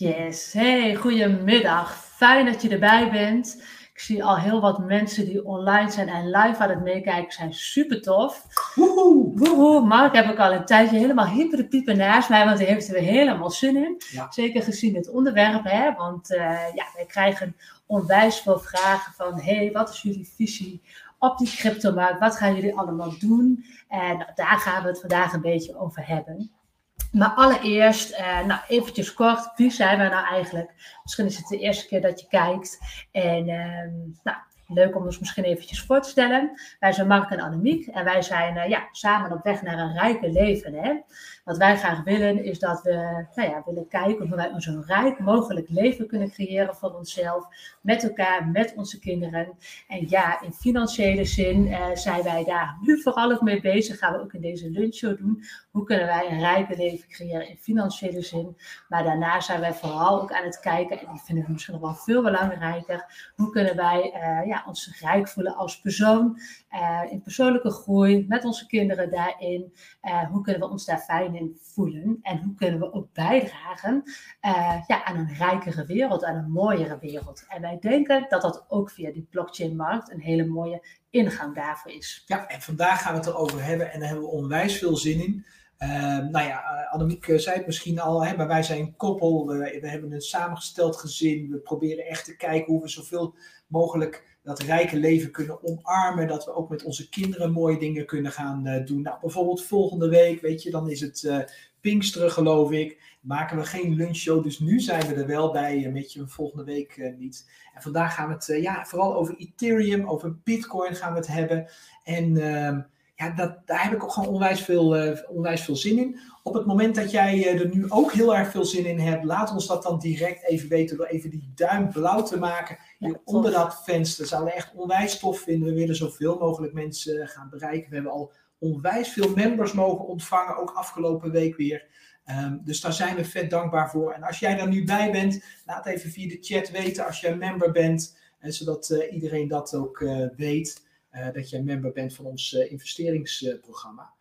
Yes, hey, goedemiddag. Fijn dat je erbij bent. Ik zie al heel wat mensen die online zijn en live aan het meekijken zijn. Super tof. Woehoe. Woehoe. Mark heb ik al een tijdje helemaal hyper piepen naast mij, want hij heeft er weer helemaal zin in. Zeker gezien het onderwerp, hè? want uh, ja, wij krijgen onwijs veel vragen van, hey, wat is jullie visie op die cryptomarkt? Wat gaan jullie allemaal doen? En daar gaan we het vandaag een beetje over hebben. Maar allereerst, uh, nou eventjes kort, wie zijn wij nou eigenlijk? Misschien is het de eerste keer dat je kijkt. En uh, nou, leuk om ons misschien eventjes voor te stellen. Wij zijn Mark en Annemiek en wij zijn uh, ja, samen op weg naar een rijke leven. Hè? Wat wij graag willen is dat we nou ja, willen kijken hoe wij een zo rijk mogelijk leven kunnen creëren voor onszelf, met elkaar, met onze kinderen. En ja, in financiële zin uh, zijn wij daar nu vooral ook mee bezig. Gaan we ook in deze lunchshow doen. Hoe kunnen wij een rijke leven creëren in financiële zin? Maar daarna zijn wij vooral ook aan het kijken, en die vinden we misschien nog wel veel belangrijker. Hoe kunnen wij uh, ja, ons rijk voelen als persoon, uh, in persoonlijke groei, met onze kinderen daarin? hoe kunnen we ons daar fijn voelen. En hoe kunnen we ook bijdragen ja, aan een rijkere wereld, aan een mooiere wereld. En wij denken dat dat ook via die blockchain-markt een hele mooie ingang daarvoor is. Ja, en vandaag gaan we het erover hebben en daar hebben we onwijs veel zin in. Uh, nou ja, uh, Annemiek zei het misschien al, hè, maar wij zijn een koppel, we, we, hebben een samengesteld gezin, we proberen echt te kijken hoe we zoveel mogelijk dat rijke leven kunnen omarmen. Dat we ook met onze kinderen mooie dingen kunnen gaan uh, doen. Nou, bijvoorbeeld volgende week, weet je, dan is het Pinksteren, geloof ik. Maken we geen lunchshow, dus nu zijn we er wel bij, met je volgende week niet. En vandaag gaan we het ja, vooral over Ethereum, over Bitcoin gaan we het hebben. En ehm, ja, dat, daar heb ik ook gewoon onwijs veel, uh, onwijs veel zin in. Op het moment dat jij uh, er nu ook heel erg veel zin in hebt, laat ons dat dan direct even weten door even die duim blauw te maken. Ja, onder dat venster. Zouden we echt onwijs tof vinden. We willen zoveel mogelijk mensen eh, gaan bereiken. We hebben al onwijs veel members mogen ontvangen, ook afgelopen week weer. Um, dus daar zijn we vet dankbaar voor. En als jij daar nu bij bent, laat even via de chat weten als jij member bent. En zodat uh, iedereen dat ook weet. Uh, dat jij member bent van ons investeringsprogramma.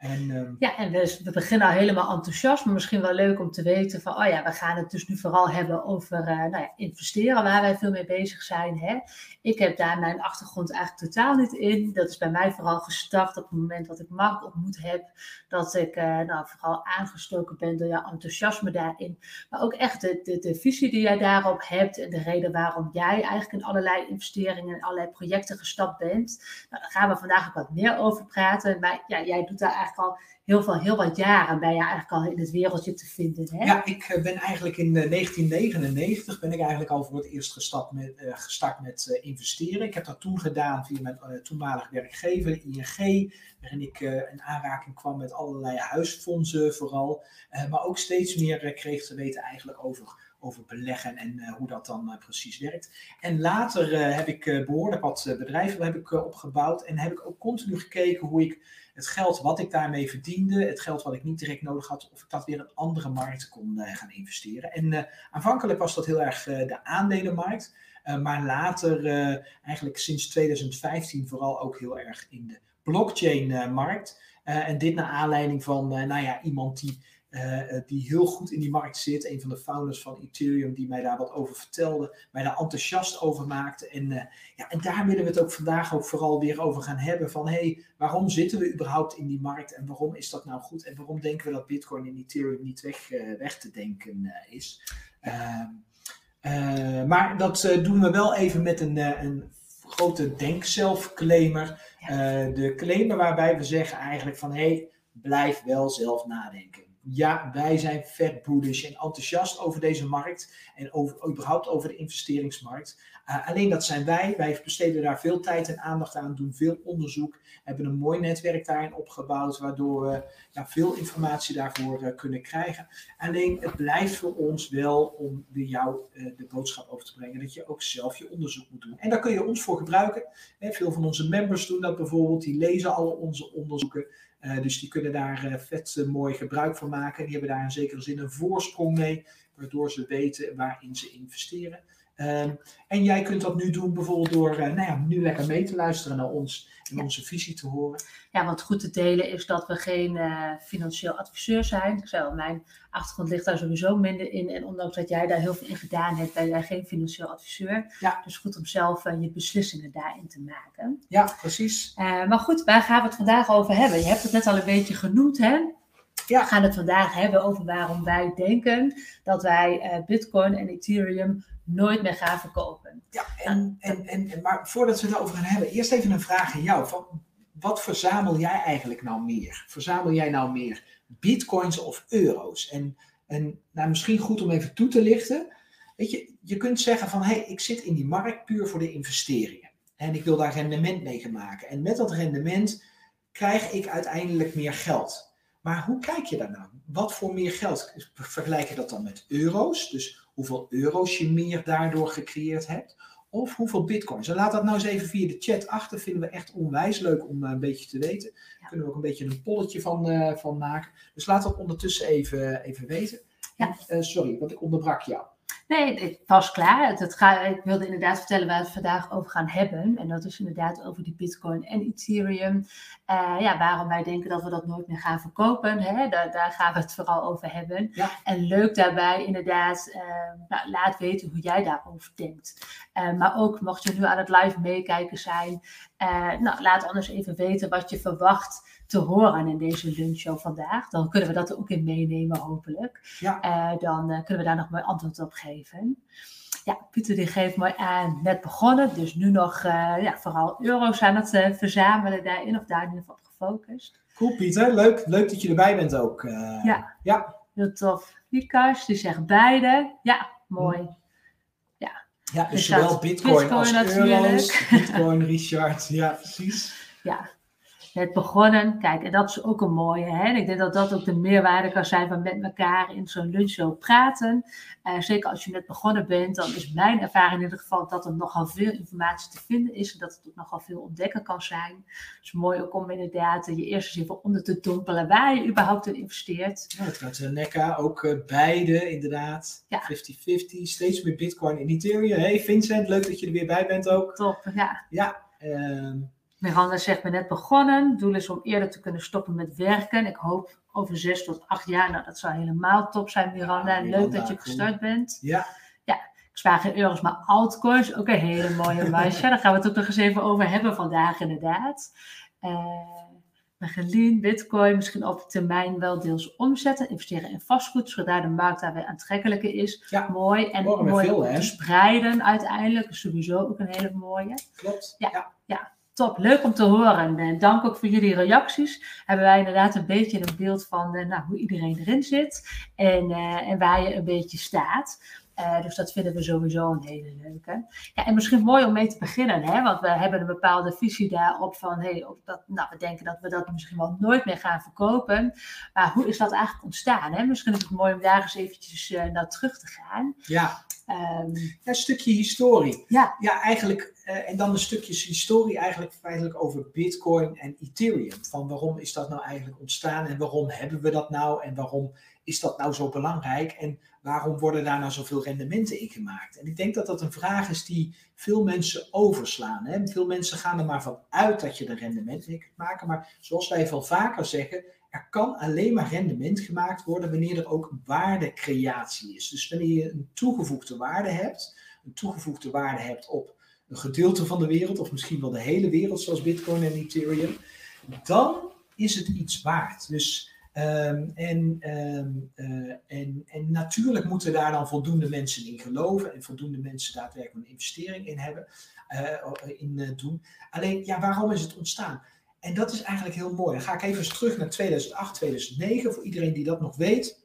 En, uh... Ja, en we, we, beginnen al helemaal enthousiast, maar misschien wel leuk om te weten van, oh ja, we gaan het dus nu vooral hebben over uh, nou ja, investeren, waar wij veel mee bezig zijn. Hè? Ik heb daar mijn achtergrond eigenlijk totaal niet in. Dat is bij mij vooral gestart op het moment dat ik Mark ontmoet heb, dat ik uh, nou, vooral aangestoken ben door jouw enthousiasme daarin. Maar ook echt de, de, de visie die jij daarop hebt en de reden waarom jij eigenlijk in allerlei investeringen en allerlei projecten gestapt bent. Nou, daar gaan we vandaag ook wat meer over praten. Maar ja, jij doet daar eigenlijk al heel, veel, heel wat jaren ben je eigenlijk al in het wereldje te vinden. Hè? Ja, ik eh, ben eigenlijk in 1999 eh, ben ik eigenlijk al voor het eerst gestart met, gestart met investeren. Ik heb dat toen gedaan via mijn toenmalige werkgever, ING, waarin ik in aanraking kwam met allerlei huisfondsen vooral. maar ook steeds meer kreeg te weten eigenlijk over over beleggen en hoe dat dan precies werkt. En later heb ik behoorlijk wat bedrijven heb ik, opgebouwd en heb ik ook continu gekeken hoe ik het geld wat ik daarmee verdiende, het geld wat ik niet direct nodig had, of ik dat weer in andere markten kon gaan investeren. En aanvankelijk was dat heel erg de aandelenmarkt, maar later, eigenlijk sinds 2015, vooral ook heel erg in de blockchain-markt. en dit naar aanleiding van, nou ja, iemand die uh, die heel goed in die markt zit. Een van de founders van Ethereum, die mij daar wat over vertelde, mij daar enthousiast over maakte. En, uh, ja, en daar willen we het ook vandaag ook vooral weer over gaan hebben. Van hey, waarom zitten we überhaupt in die markt en waarom is dat nou goed? En waarom denken we dat Bitcoin en Ethereum niet weg, uh, weg te denken is? Ehm, maar dat doen we wel even met een, een grote denk-zelf-claimer. de claimer waarbij we zeggen eigenlijk van hey, blijf wel zelf nadenken ja, wij zijn vet bullish en enthousiast over deze markt en over, überhaupt over de investeringsmarkt. Uh, alleen dat zijn wij. Wij besteden daar veel tijd en aandacht aan, doen veel onderzoek, hebben een mooi netwerk daarin opgebouwd, waardoor we ja, veel informatie daarvoor uh, kunnen krijgen. Alleen het blijft voor ons wel om weer jou uh, de boodschap over te brengen dat je ook zelf je onderzoek moet doen. En daar kun je ons voor gebruiken. Hè, veel van onze members doen dat bijvoorbeeld, die lezen alle onze onderzoeken. Dus die kunnen daar vet mooi gebruik van maken. Die hebben daar in zekere zin een voorsprong mee, waardoor ze weten waarin ze investeren. Ehm, en jij kunt dat nu doen bijvoorbeeld door nou ja, nu lekker mee te luisteren naar ons en onze visie te horen. Ja, wat goed te delen is dat we geen financieel adviseur zijn. Ik zei al, mijn achtergrond ligt daar sowieso minder in. En ondanks dat jij daar heel veel in gedaan hebt, ben jij geen financieel adviseur. Ja. Dus goed om zelf je beslissingen daarin te maken. Ja, precies. maar goed, waar gaan we het vandaag over hebben? Je hebt het net al een beetje genoemd, hè? Ja. We gaan het vandaag hebben over waarom wij denken dat wij Bitcoin en Ethereum nooit meer gaan verkopen. Ja, en, en, en, maar voordat we het over gaan hebben, eerst even een vraag aan jou. Van, wat verzamel jij eigenlijk nou meer? Verzamel jij nou meer bitcoins of euro's? En, en nou, misschien goed om even toe te lichten. Weet je, je kunt zeggen van, hé, hey, ik zit in die markt puur voor de investeringen. En ik wil daar rendement mee gaan maken. En met dat rendement krijg ik uiteindelijk meer geld. Maar hoe kijk je daar nou? Wat voor meer geld? Vergelijk je dat dan met euro's? Dus hoeveel euro's je meer daardoor gecreëerd hebt? Of hoeveel bitcoins? En laat dat nou eens even via de chat achter. Vinden we echt onwijs leuk om uh, een beetje te weten. Kunnen we ook een beetje een polletje van, uh, van maken. Dus laat dat ondertussen even, even weten. Ja. Uh, sorry, want ik onderbrak jou. Nee, het was klaar. Het, het ga, ik wilde inderdaad vertellen waar we het vandaag over gaan hebben. En dat is inderdaad over die Bitcoin en Ethereum. Uh, ja, waarom wij denken dat we dat nooit meer gaan verkopen. Hè? Daar, daar gaan we het vooral over hebben. Ja. En leuk daarbij inderdaad, uh, nou, laat weten hoe jij daarover denkt. Uh, maar ook mocht je nu aan het live meekijken zijn, nou, laat anders even weten wat je verwacht te horen in deze lunchshow vandaag. Dan kunnen we dat er ook in meenemen, hopelijk. Ja. Dan kunnen we daar nog mooi antwoord op geven. Ja, Pieter die geeft mooi aan, net begonnen. Dus nu nog uh, ja, vooral euro's aan het verzamelen daarin of daar in ieder geval op gefocust. Cool Pieter, leuk, leuk dat je erbij bent ook. ja. ja, heel tof. Likas, die zegt beide. Ja, mooi. Hm. Ja, ja dus, dus zowel Bitcoin, Bitcoin als natuurlijk. euro's. Bitcoin, Richard, ja precies. Ja, het begonnen. Kijk, en dat is ook een mooie. Hè? Ik denk dat dat ook de meerwaarde kan zijn van met elkaar in zo'n lunchshow praten. Uh, zeker als je net begonnen bent, dan is mijn ervaring in ieder geval dat er nogal veel informatie te vinden is. En dat het ook nogal veel ontdekken kan zijn. Het is mooi ook om inderdaad je eerst eens even onder te dompelen waar je überhaupt in investeert. Ja, het gaat uh, NECA ook uh, beide inderdaad. 50-50, steeds meer Bitcoin en Ethereum. Hey Vincent, leuk dat je er weer bij bent ook. Top, ja. Ja, ehm, Miranda zegt, me net begonnen. Doel is om eerder te kunnen stoppen met werken. Ik hoop over zes tot acht jaar. Nou, dat zou helemaal top zijn, Miranda. En leuk dat je gestart bent. Ja. Ja, ik spaar geen euro's, maar altcoins. Ook een hele mooie meisje. Daar gaan we het ook nog eens even over hebben vandaag, inderdaad. Uh, bitcoin, misschien op termijn wel deels omzetten. Investeren in vastgoed, zodra de markt daar weer aantrekkelijker is. Ja. Mooi. En mooi veel, om te spreiden uiteindelijk. Is sowieso ook een hele mooie. Klopt. ja. ja. Top, leuk om te horen. En dank ook voor jullie reacties. Hebben wij inderdaad een beetje een beeld van uh, nou, hoe iedereen erin zit en, uh, en waar je een beetje staat. Dus dat vinden we sowieso een hele leuke. Ja, en misschien mooi om mee te beginnen, hè? want we hebben een bepaalde visie daarop van, hey, dat, nou, we denken dat we dat misschien wel nooit meer gaan verkopen. Maar hoe is dat eigenlijk ontstaan? Hè? Misschien is het mooi om daar eens eventjes naar terug te gaan. Ja. Um, ja, een stukje historie. Ja, ja eigenlijk. Uh, en dan een stukje historie eigenlijk feitelijk over Bitcoin en Ethereum. Van waarom is dat nou eigenlijk ontstaan en waarom hebben we dat nou en waarom is dat nou zo belangrijk en waarom worden daar nou zoveel rendementen in gemaakt? En ik denk dat dat een vraag is die veel mensen overslaan. Hè? Veel mensen gaan er maar van uit dat je er rendementen in kunt maken. Maar zoals wij veel vaker zeggen, er kan alleen maar rendement gemaakt worden wanneer er ook waardecreatie is. Dus wanneer je een toegevoegde waarde hebt, een toegevoegde waarde hebt op een gedeelte van de wereld, of misschien wel de hele wereld, zoals Bitcoin en Ethereum, dan is het iets waard. Dus, ehm, en, ehm, eh, en, en natuurlijk moeten daar dan voldoende mensen in geloven en voldoende mensen daadwerkelijk een investering in hebben, uh, in uh, doen. Alleen, ja, waarom is het ontstaan? En dat is eigenlijk heel mooi. Dan ga ik even terug naar 2008, 2009, voor iedereen die dat nog weet.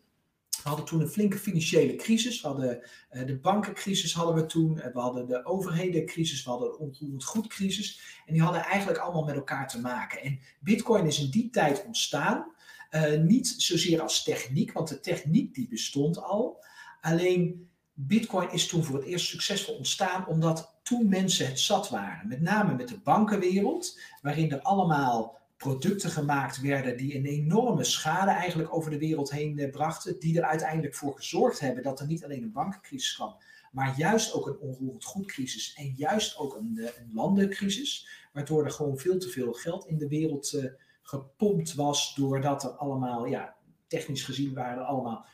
We hadden toen een flinke financiële crisis. We hadden uh, de bankencrisis hadden we toen. We hadden de overhedencrisis. We hadden de onroerend goed crisis. En die hadden eigenlijk allemaal met elkaar te maken. En Bitcoin is in die tijd ontstaan. Uh, niet zozeer als techniek, want de techniek die bestond al. Alleen Bitcoin is toen voor het eerst succesvol ontstaan omdat toen mensen het zat waren. Met name met de bankenwereld, waarin er allemaal producten gemaakt werden die een enorme schade eigenlijk over de wereld heen eh, brachten, die er uiteindelijk voor gezorgd hebben dat er niet alleen een bankencrisis kwam, maar juist ook een onroerend goedcrisis en juist ook een, eh, een landencrisis, waardoor er gewoon veel te veel geld in de wereld uh, gepompt was, doordat er allemaal, ja, technisch gezien waren er allemaal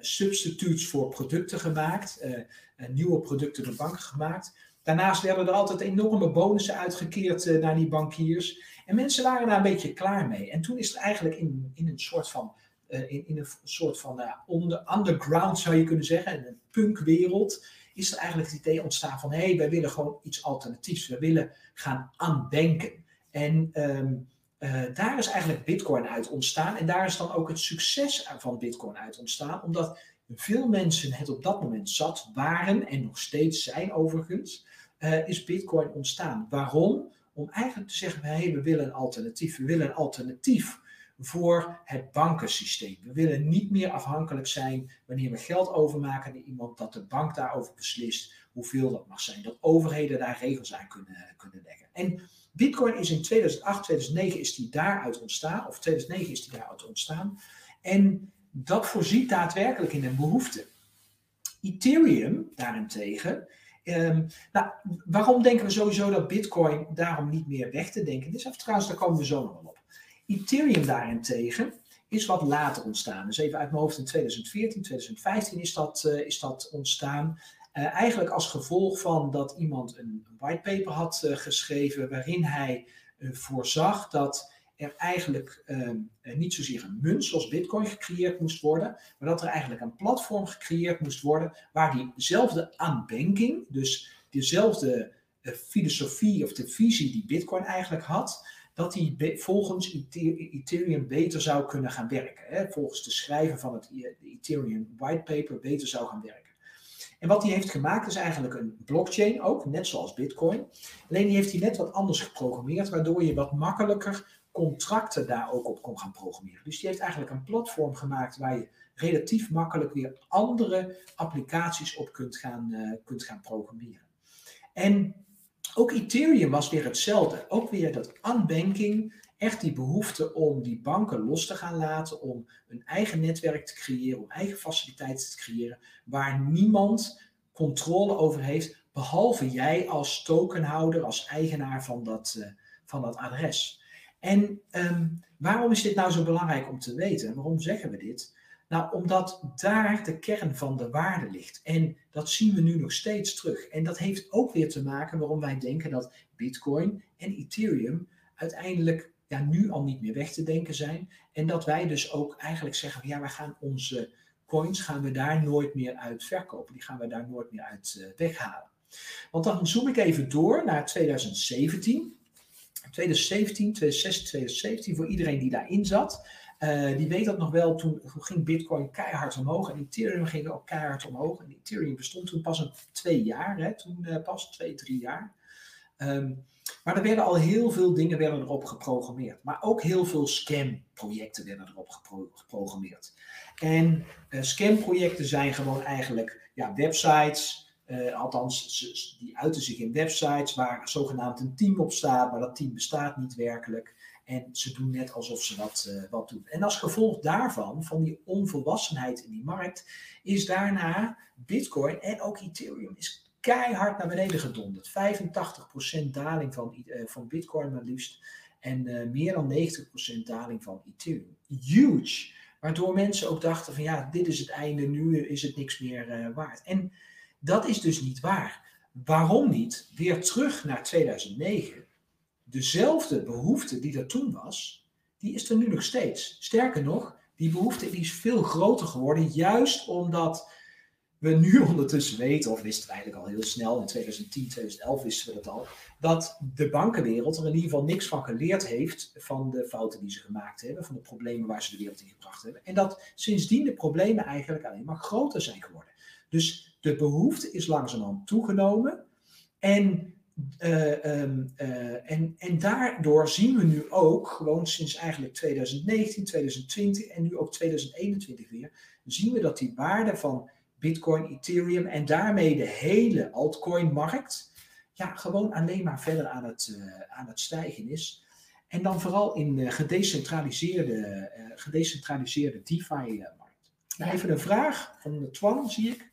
substitutes voor producten gemaakt, nieuwe producten door banken gemaakt. Daarnaast werden er altijd enorme bonussen uitgekeerd naar die bankiers. En mensen waren daar een beetje klaar mee. En toen is er eigenlijk in, in een soort van, in, in, een soort van onder, underground zou je kunnen zeggen, een punkwereld, is er eigenlijk het idee ontstaan van hé, hey, wij willen gewoon iets alternatiefs. We willen gaan aandenken. En um, daar is eigenlijk Bitcoin uit ontstaan. En daar is dan ook het succes van Bitcoin uit ontstaan. Omdat veel mensen het op dat moment zat waren en nog steeds zijn overigens uh, is Bitcoin ontstaan. Waarom? Om eigenlijk te zeggen, hey, we willen een alternatief. We willen een alternatief voor het bankensysteem. We willen niet meer afhankelijk zijn wanneer we geld overmaken naar iemand, dat de bank daarover beslist hoeveel dat mag zijn. Dat overheden daar regels aan kunnen, kunnen leggen. En Bitcoin is in 2008, 2009 is die daaruit ontstaan, of 2009 is die daaruit ontstaan. En dat voorziet daadwerkelijk in een behoefte. Ethereum daarentegen Um, nou, waarom denken we sowieso dat Bitcoin daarom niet meer weg te denken is? Of trouwens, daar komen we zo nog wel op. Ethereum daarentegen is wat later ontstaan. Dus even uit mijn hoofd in 2014, 2015 is dat, uh, is dat ontstaan. Uh, eigenlijk als gevolg van dat iemand een whitepaper had uh, geschreven waarin hij voorzag dat er eigenlijk ehm, eh, niet zozeer een munt zoals Bitcoin gecreëerd moest worden, maar dat er eigenlijk een platform gecreëerd moest worden waar diezelfde aanbanking, dus dezelfde filosofie of de visie die Bitcoin eigenlijk had, dat die volgens Ethereum beter zou kunnen gaan werken. Hè? Volgens de schrijver van het de Ethereum whitepaper beter zou gaan werken. En wat hij heeft gemaakt is eigenlijk een blockchain ook, net zoals Bitcoin. Alleen die heeft hij net wat anders geprogrammeerd, waardoor je wat makkelijker contracten daar ook op kon gaan programmeren. Dus die heeft eigenlijk een platform gemaakt waar je relatief makkelijk weer andere applicaties op kunt gaan, uh, kunt gaan programmeren. En ook Ethereum was weer hetzelfde. Ook weer dat unbanking, echt die behoefte om die banken los te gaan laten, om een eigen netwerk te creëren, om eigen faciliteiten te creëren, waar niemand controle over heeft, behalve jij als tokenhouder, als eigenaar van dat, uh, van dat adres. En um, waarom is dit nou zo belangrijk om te weten? Waarom zeggen we dit? Nou, omdat daar de kern van de waarde ligt. En dat zien we nu nog steeds terug. En dat heeft ook weer te maken waarom wij denken dat Bitcoin en Ethereum uiteindelijk ja, nu al niet meer weg te denken zijn. En dat wij dus ook eigenlijk zeggen, ja, we gaan onze coins gaan we daar nooit meer uit verkopen. Die gaan we daar nooit meer uit uh, weghalen. Want dan zoom ik even door naar 2017. 2017, 2016, 2017, voor iedereen die daarin zat. Uh, die weet dat nog wel, toen, ging Bitcoin keihard omhoog en Ethereum ging ook keihard omhoog. En Ethereum bestond toen pas een twee jaar, hè, toen uh, pas twee, drie jaar. Um, maar er werden al heel veel dingen werden erop geprogrammeerd. Maar ook heel veel scam-projecten werden erop gepro geprogrammeerd. En uh, scam-projecten zijn gewoon eigenlijk ja, websites uh, althans, die uiten zich in websites waar zogenaamd een team op staat, maar dat team bestaat niet werkelijk. En ze doen net alsof ze wat, uh, wat doen. En als gevolg daarvan, van die onvolwassenheid in die markt, is daarna Bitcoin en ook Ethereum is keihard naar beneden gedonderd. 85% daling van, uh, van Bitcoin maar liefst. En meer dan 90% daling van Ethereum. Huge. Waardoor mensen ook dachten van ja, dit is het einde, nu is het niks meer waard. En dat is dus niet waar. Waarom niet? Weer terug naar 2009. Dezelfde behoefte die er toen was, die is er nu nog steeds. Sterker nog, die behoefte is veel groter geworden, juist omdat we nu ondertussen weten, of wisten we eigenlijk al heel snel, in 2010, 2011 wisten we dat al, dat de bankenwereld er in ieder geval niks van geleerd heeft van de fouten die ze gemaakt hebben, van de problemen waar ze de wereld in gebracht hebben. En dat sindsdien de problemen eigenlijk alleen maar groter zijn geworden. Dus de behoefte is langzamerhand toegenomen. En, uh, um, uh, en, en daardoor zien we nu ook, gewoon sinds eigenlijk 2019, 2020 en nu ook 2021 weer, zien we dat die waarde van Bitcoin, Ethereum en daarmee de hele altcoin-markt, ja, gewoon alleen maar verder aan het, uh, aan het stijgen is. En dan vooral in de gedecentraliseerde, uh, gedecentraliseerde DeFi-markt. Nou, Even een vraag van de Twan, zie ik.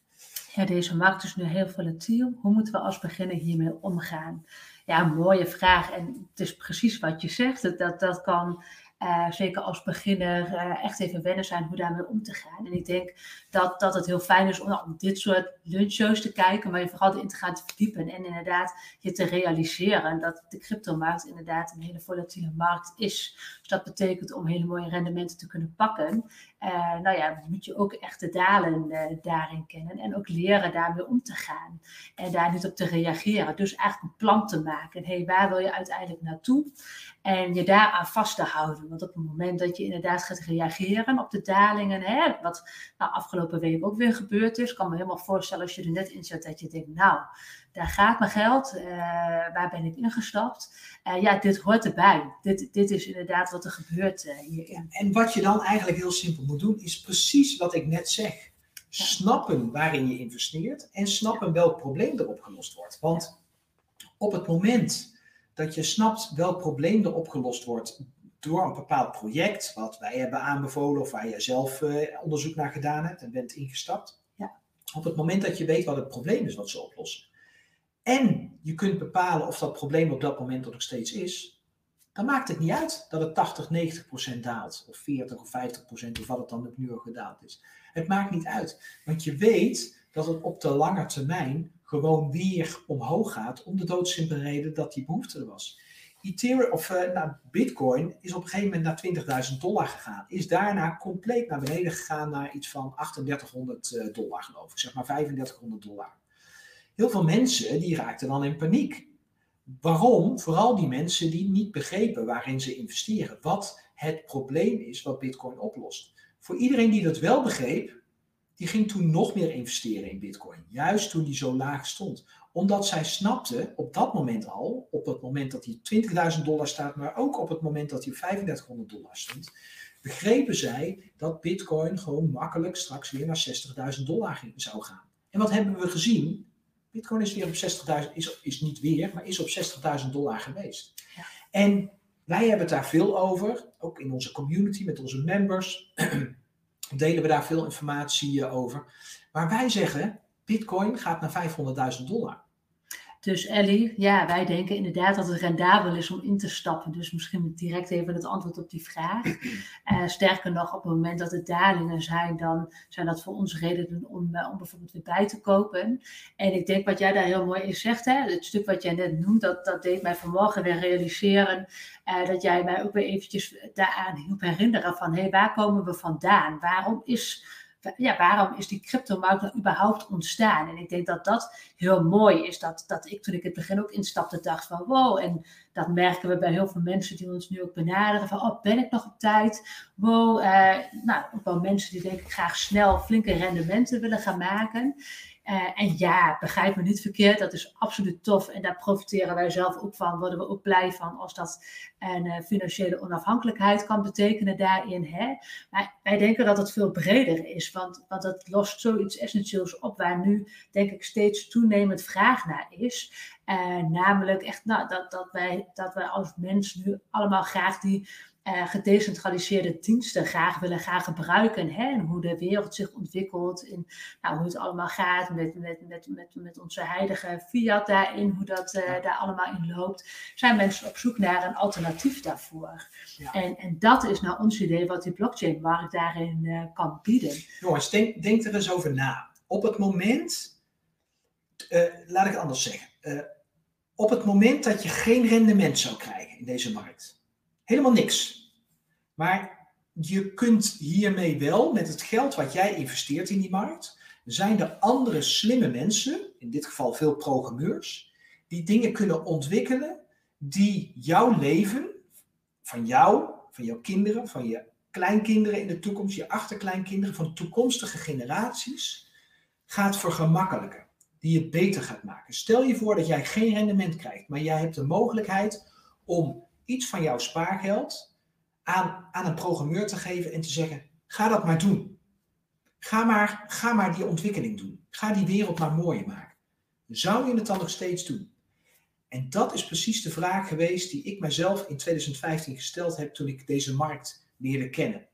Ja, deze markt is nu heel volatiel. Hoe moeten we als beginner hiermee omgaan? Ja, een mooie vraag. En het is precies wat je zegt. Dat, dat kan uh, zeker als beginner uh, echt even wennen zijn hoe daarmee om te gaan. En ik denk dat, dat het heel fijn is om, om dit soort lunchshows te kijken, maar je vooral erin te gaan verdiepen en inderdaad je te realiseren dat de cryptomarkt inderdaad een hele volatiele markt is. Dus dat betekent om hele mooie rendementen te kunnen pakken. Uh, nou ja, moet je ook echt de dalen daarin kennen en ook leren daarmee om te gaan en daar niet op te reageren. Dus eigenlijk een plan te maken. Hé, hey, waar wil je uiteindelijk naartoe? En je daaraan vast te houden. Want op het moment dat je inderdaad gaat reageren op de dalingen, hè, wat nou, afgelopen week ook weer gebeurd is, kan me helemaal voorstellen als je er net in zit dat je denkt, nou, daar gaat mijn geld, uh, waar ben ik ingestapt? Uh, ja, dit hoort erbij. Dit, dit is inderdaad wat er gebeurt uh, hierin. En wat je dan eigenlijk heel simpel moet doen, is precies wat ik net zeg. Snappen waarin je investeert en snappen welk probleem er opgelost wordt. Want op het moment dat je snapt welk probleem er opgelost wordt door een bepaald project, wat wij hebben aanbevolen of waar je zelf onderzoek naar gedaan hebt en bent ingestapt. Ja. Op het moment dat je weet wat het probleem is wat ze oplossen. En je kunt bepalen of dat probleem op dat moment er nog steeds is. Dan maakt het niet uit dat het 80, 90 procent daalt. Of 40 of 50 procent, of wat het dan nu al gedaald is. Het maakt niet uit. Want je weet dat het op de lange termijn gewoon weer omhoog gaat. Om de doodsimpele reden dat die behoefte er was. Ethereum, of uh, nou, Bitcoin is op een gegeven moment naar 20.000 dollar gegaan. Is daarna compleet naar beneden gegaan naar iets van 3800 uh, dollar, geloof ik. Zeg maar 3500 dollar. Heel veel mensen die raakten dan in paniek. Waarom? Vooral die mensen die niet begrepen waarin ze investeren. Wat het probleem is wat Bitcoin oplost. Voor iedereen die dat wel begreep, die ging toen nog meer investeren in Bitcoin. Juist toen die zo laag stond. Omdat zij snapte op dat moment al, op het moment dat hij 20.000 dollar staat, maar ook op het moment dat hij 3500 dollar stond, begrepen zij dat Bitcoin gewoon makkelijk straks weer naar 60.000 dollar zou gaan. En wat hebben we gezien? Bitcoin is weer op 60.000, is, is niet weer, maar is op 60.000 dollar geweest. Ja. En wij hebben het daar veel over, ook in onze community met onze members. delen we daar veel informatie eh, over. Maar wij zeggen, Bitcoin gaat naar 500.000 dollar. Dus Ellie, ja, wij denken inderdaad dat het rendabel is om in te stappen. Dus misschien direct even het antwoord op die vraag. Uh, sterker nog, op het moment dat er dalingen zijn, dan zijn dat voor ons redenen om, uh, om bijvoorbeeld weer bij te kopen. En ik denk wat jij daar heel mooi in zegt, hè, het stuk wat jij net noemt, dat, dat deed mij vanmorgen weer realiseren. Uh, dat jij mij ook weer eventjes daaraan hielp herinneren van, hé, hey, waar komen we vandaan? Waarom is ja, waarom is die cryptomarkt nou überhaupt ontstaan? En ik denk dat dat heel mooi is. Dat, dat ik toen ik het begin ook instapte dacht van wow. En dat merken we bij heel veel mensen die ons nu ook benaderen. Van oh, ben ik nog op tijd? Wow. Uh, nou, ook wel mensen die denk ik graag snel flinke rendementen willen gaan maken. Uh, en ja, begrijp me niet verkeerd, dat is absoluut tof en daar profiteren wij zelf ook van. Worden we ook blij van als dat een uh, financiële onafhankelijkheid kan betekenen daarin. Hè? Maar wij denken dat het veel breder is, want, want het lost zoiets essentieels op waar nu denk ik steeds toenemend vraag naar is. Uh, namelijk echt nou, dat, dat, wij, dat wij als mens nu allemaal graag die uh, gedecentraliseerde diensten graag willen gaan gebruiken. Hè? En hoe de wereld zich ontwikkelt. En nou, hoe het allemaal gaat met, met, met, met, met onze heilige fiat daarin. Hoe dat uh, daar allemaal in loopt. Zijn mensen op zoek naar een alternatief daarvoor. Ja. En, en dat is nou ons idee wat die blockchain-markt daarin uh, kan bieden. Jongens, denk, denk er eens over na. Op het moment, laat ik het anders zeggen. op het moment dat je geen rendement zou krijgen in deze markt Helemaal niks. Maar je kunt hiermee wel, met het geld wat jij investeert in die markt, zijn er andere slimme mensen, in dit geval veel programmeurs, die dingen kunnen ontwikkelen die jouw leven, van jou, van jouw kinderen, van je kleinkinderen in de toekomst, je achterkleinkinderen, van toekomstige generaties, gaat vergemakkelijken. Die het beter gaat maken. Stel je voor dat jij geen rendement krijgt, maar jij hebt de mogelijkheid om iets van jouw spaargeld aan, aan een programmeur te geven en te zeggen: ga dat maar doen. Ga maar, ga maar die ontwikkeling doen. Ga die wereld maar mooier maken. Zou je het dan nog steeds doen? En dat is precies de vraag geweest die ik mezelf in 2015 gesteld heb toen ik deze markt leerde kennen.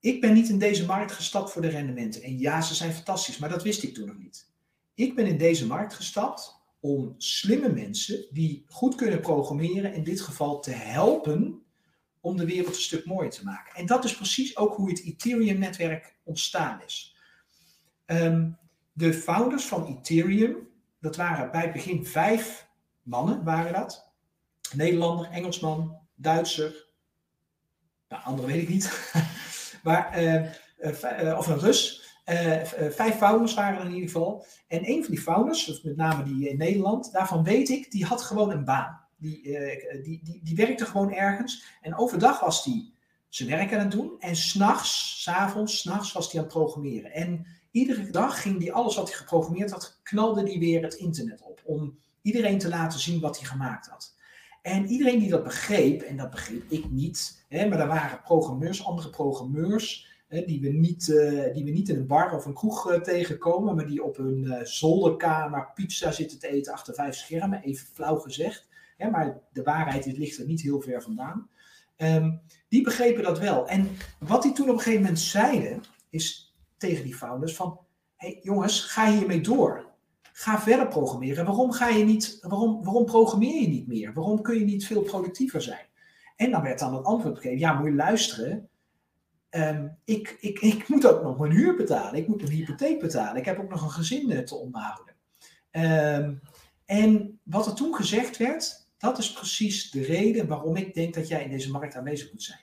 Ik ben niet in deze markt gestapt voor de rendementen. En ja, ze zijn fantastisch, maar dat wist ik toen nog niet. Ik ben in deze markt gestapt om slimme mensen die goed kunnen programmeren, in dit geval te helpen om de wereld een stuk mooier te maken. En dat is precies ook hoe het Ethereum-netwerk ontstaan is. Ehm, de founders van Ethereum, dat waren bij het begin vijf mannen, waren dat. Nederlander, Engelsman, Duitser, nou, andere weet ik niet. maar, uh, uh, of een Rus. Vijf founders waren er in ieder geval. En een van die founders, met name die in Nederland, daarvan weet ik, die had gewoon een baan. Die, die, die, die werkte gewoon ergens. En overdag was hij zijn werk aan het doen. En s'nachts, s'avonds, s'nachts was hij aan het programmeren. En iedere dag ging hij alles wat hij geprogrammeerd had, knalde hij weer het internet op. Om iedereen te laten zien wat hij gemaakt had. En iedereen die dat begreep, en dat begreep ik niet, hè, maar er waren programmeurs, andere programmeurs, hè, die, we niet, uh, die we niet in een bar of een kroeg uh, tegenkomen, maar die op hun uh, zolderkamer pizza zitten te eten achter vijf schermen, even flauw gezegd. Hè, maar de waarheid ligt er niet heel ver vandaan. Um, die begrepen dat wel. En wat die toen op een gegeven moment zeiden, is tegen die founders van, hey, jongens, ga hiermee door. Ga verder programmeren. Waarom, ga je niet, waarom, waarom programmeer je niet meer? Waarom kun je niet veel productiever zijn? En dan werd dan het antwoord gegeven: ja, moet je luisteren. Um, ik, ik, ik moet ook nog mijn huur betalen. Ik moet mijn hypotheek betalen. Ik heb ook nog een gezin eh, te onderhouden. Um, en wat er toen gezegd werd, dat is precies de reden waarom ik denk dat jij in deze markt aanwezig moet zijn.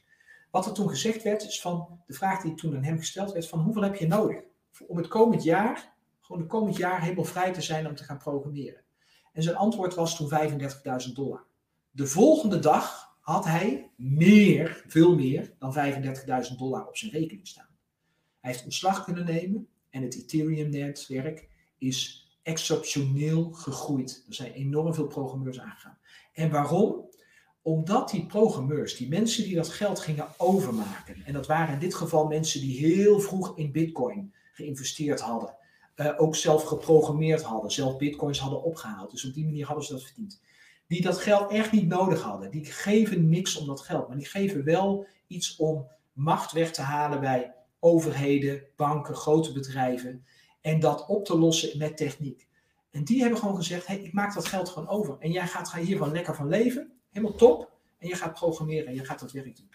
Wat er toen gezegd werd, is van de vraag die toen aan hem gesteld werd: van hoeveel heb je nodig om het komend jaar gewoon de komend jaar helemaal vrij te zijn om te gaan programmeren. En zijn antwoord was toen 35.000 dollar. De volgende dag had hij meer, veel meer dan 35.000 dollar op zijn rekening staan. Hij heeft ontslag kunnen nemen en het Ethereum-netwerk is exceptioneel gegroeid. Er zijn enorm veel programmeurs aangegaan. En waarom? Omdat die programmeurs, die mensen die dat geld gingen overmaken, en dat waren in dit geval mensen die heel vroeg in Bitcoin geïnvesteerd hadden, uh, ook zelf geprogrammeerd hadden, zelf bitcoins hadden opgehaald. Dus op die manier hadden ze dat verdiend. Die dat geld echt niet nodig hadden. Die geven niks om dat geld, maar die geven wel iets om macht weg te halen bij overheden, banken, grote bedrijven. En dat op te lossen met techniek. En die hebben gewoon gezegd: hey, ik maak dat geld gewoon over. En jij gaat hier gewoon lekker van leven. Helemaal top. En je gaat programmeren en je gaat dat werk doen.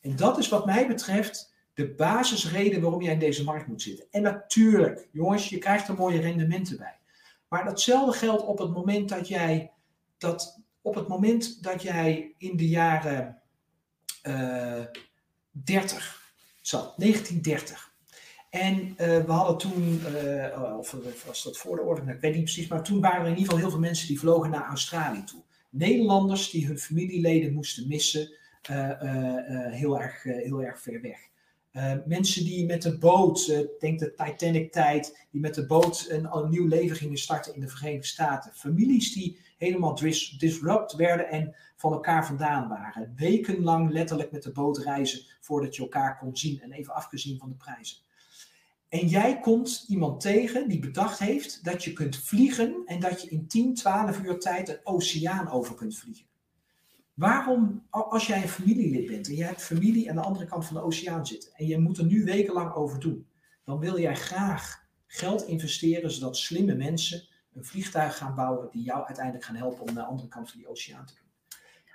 En dat is wat mij betreft de basisreden waarom jij in deze markt moet zitten. En natuurlijk, jongens, je krijgt er mooie rendementen bij. Maar datzelfde geldt op het moment dat jij, dat, op het moment dat jij in de jaren uh, 30 zat, 1930. En uh, we hadden toen, uh, of was dat voor de oorlog, ik weet niet precies, maar toen waren er in ieder geval heel veel mensen die vlogen naar Australië toe. Nederlanders die hun familieleden moesten missen, heel, erg, heel erg ver weg. Mensen die met de boot, denk de Titanic-tijd, die met de boot een, een, nieuw leven gingen starten in de Verenigde Staten. Families die helemaal dis disrupt werden en van elkaar vandaan waren. Wekenlang letterlijk met de boot reizen voordat je elkaar kon zien en even afgezien van de prijzen. En jij komt iemand tegen die bedacht heeft dat je kunt vliegen en dat je in 10, 12 uur tijd een oceaan over kunt vliegen. Waarom, als jij een familielid bent en je hebt familie aan de andere kant van de oceaan zitten en je moet er nu wekenlang over doen, dan wil jij graag geld investeren zodat slimme mensen een vliegtuig gaan bouwen die jou uiteindelijk gaan helpen om naar de andere kant van die oceaan te doen.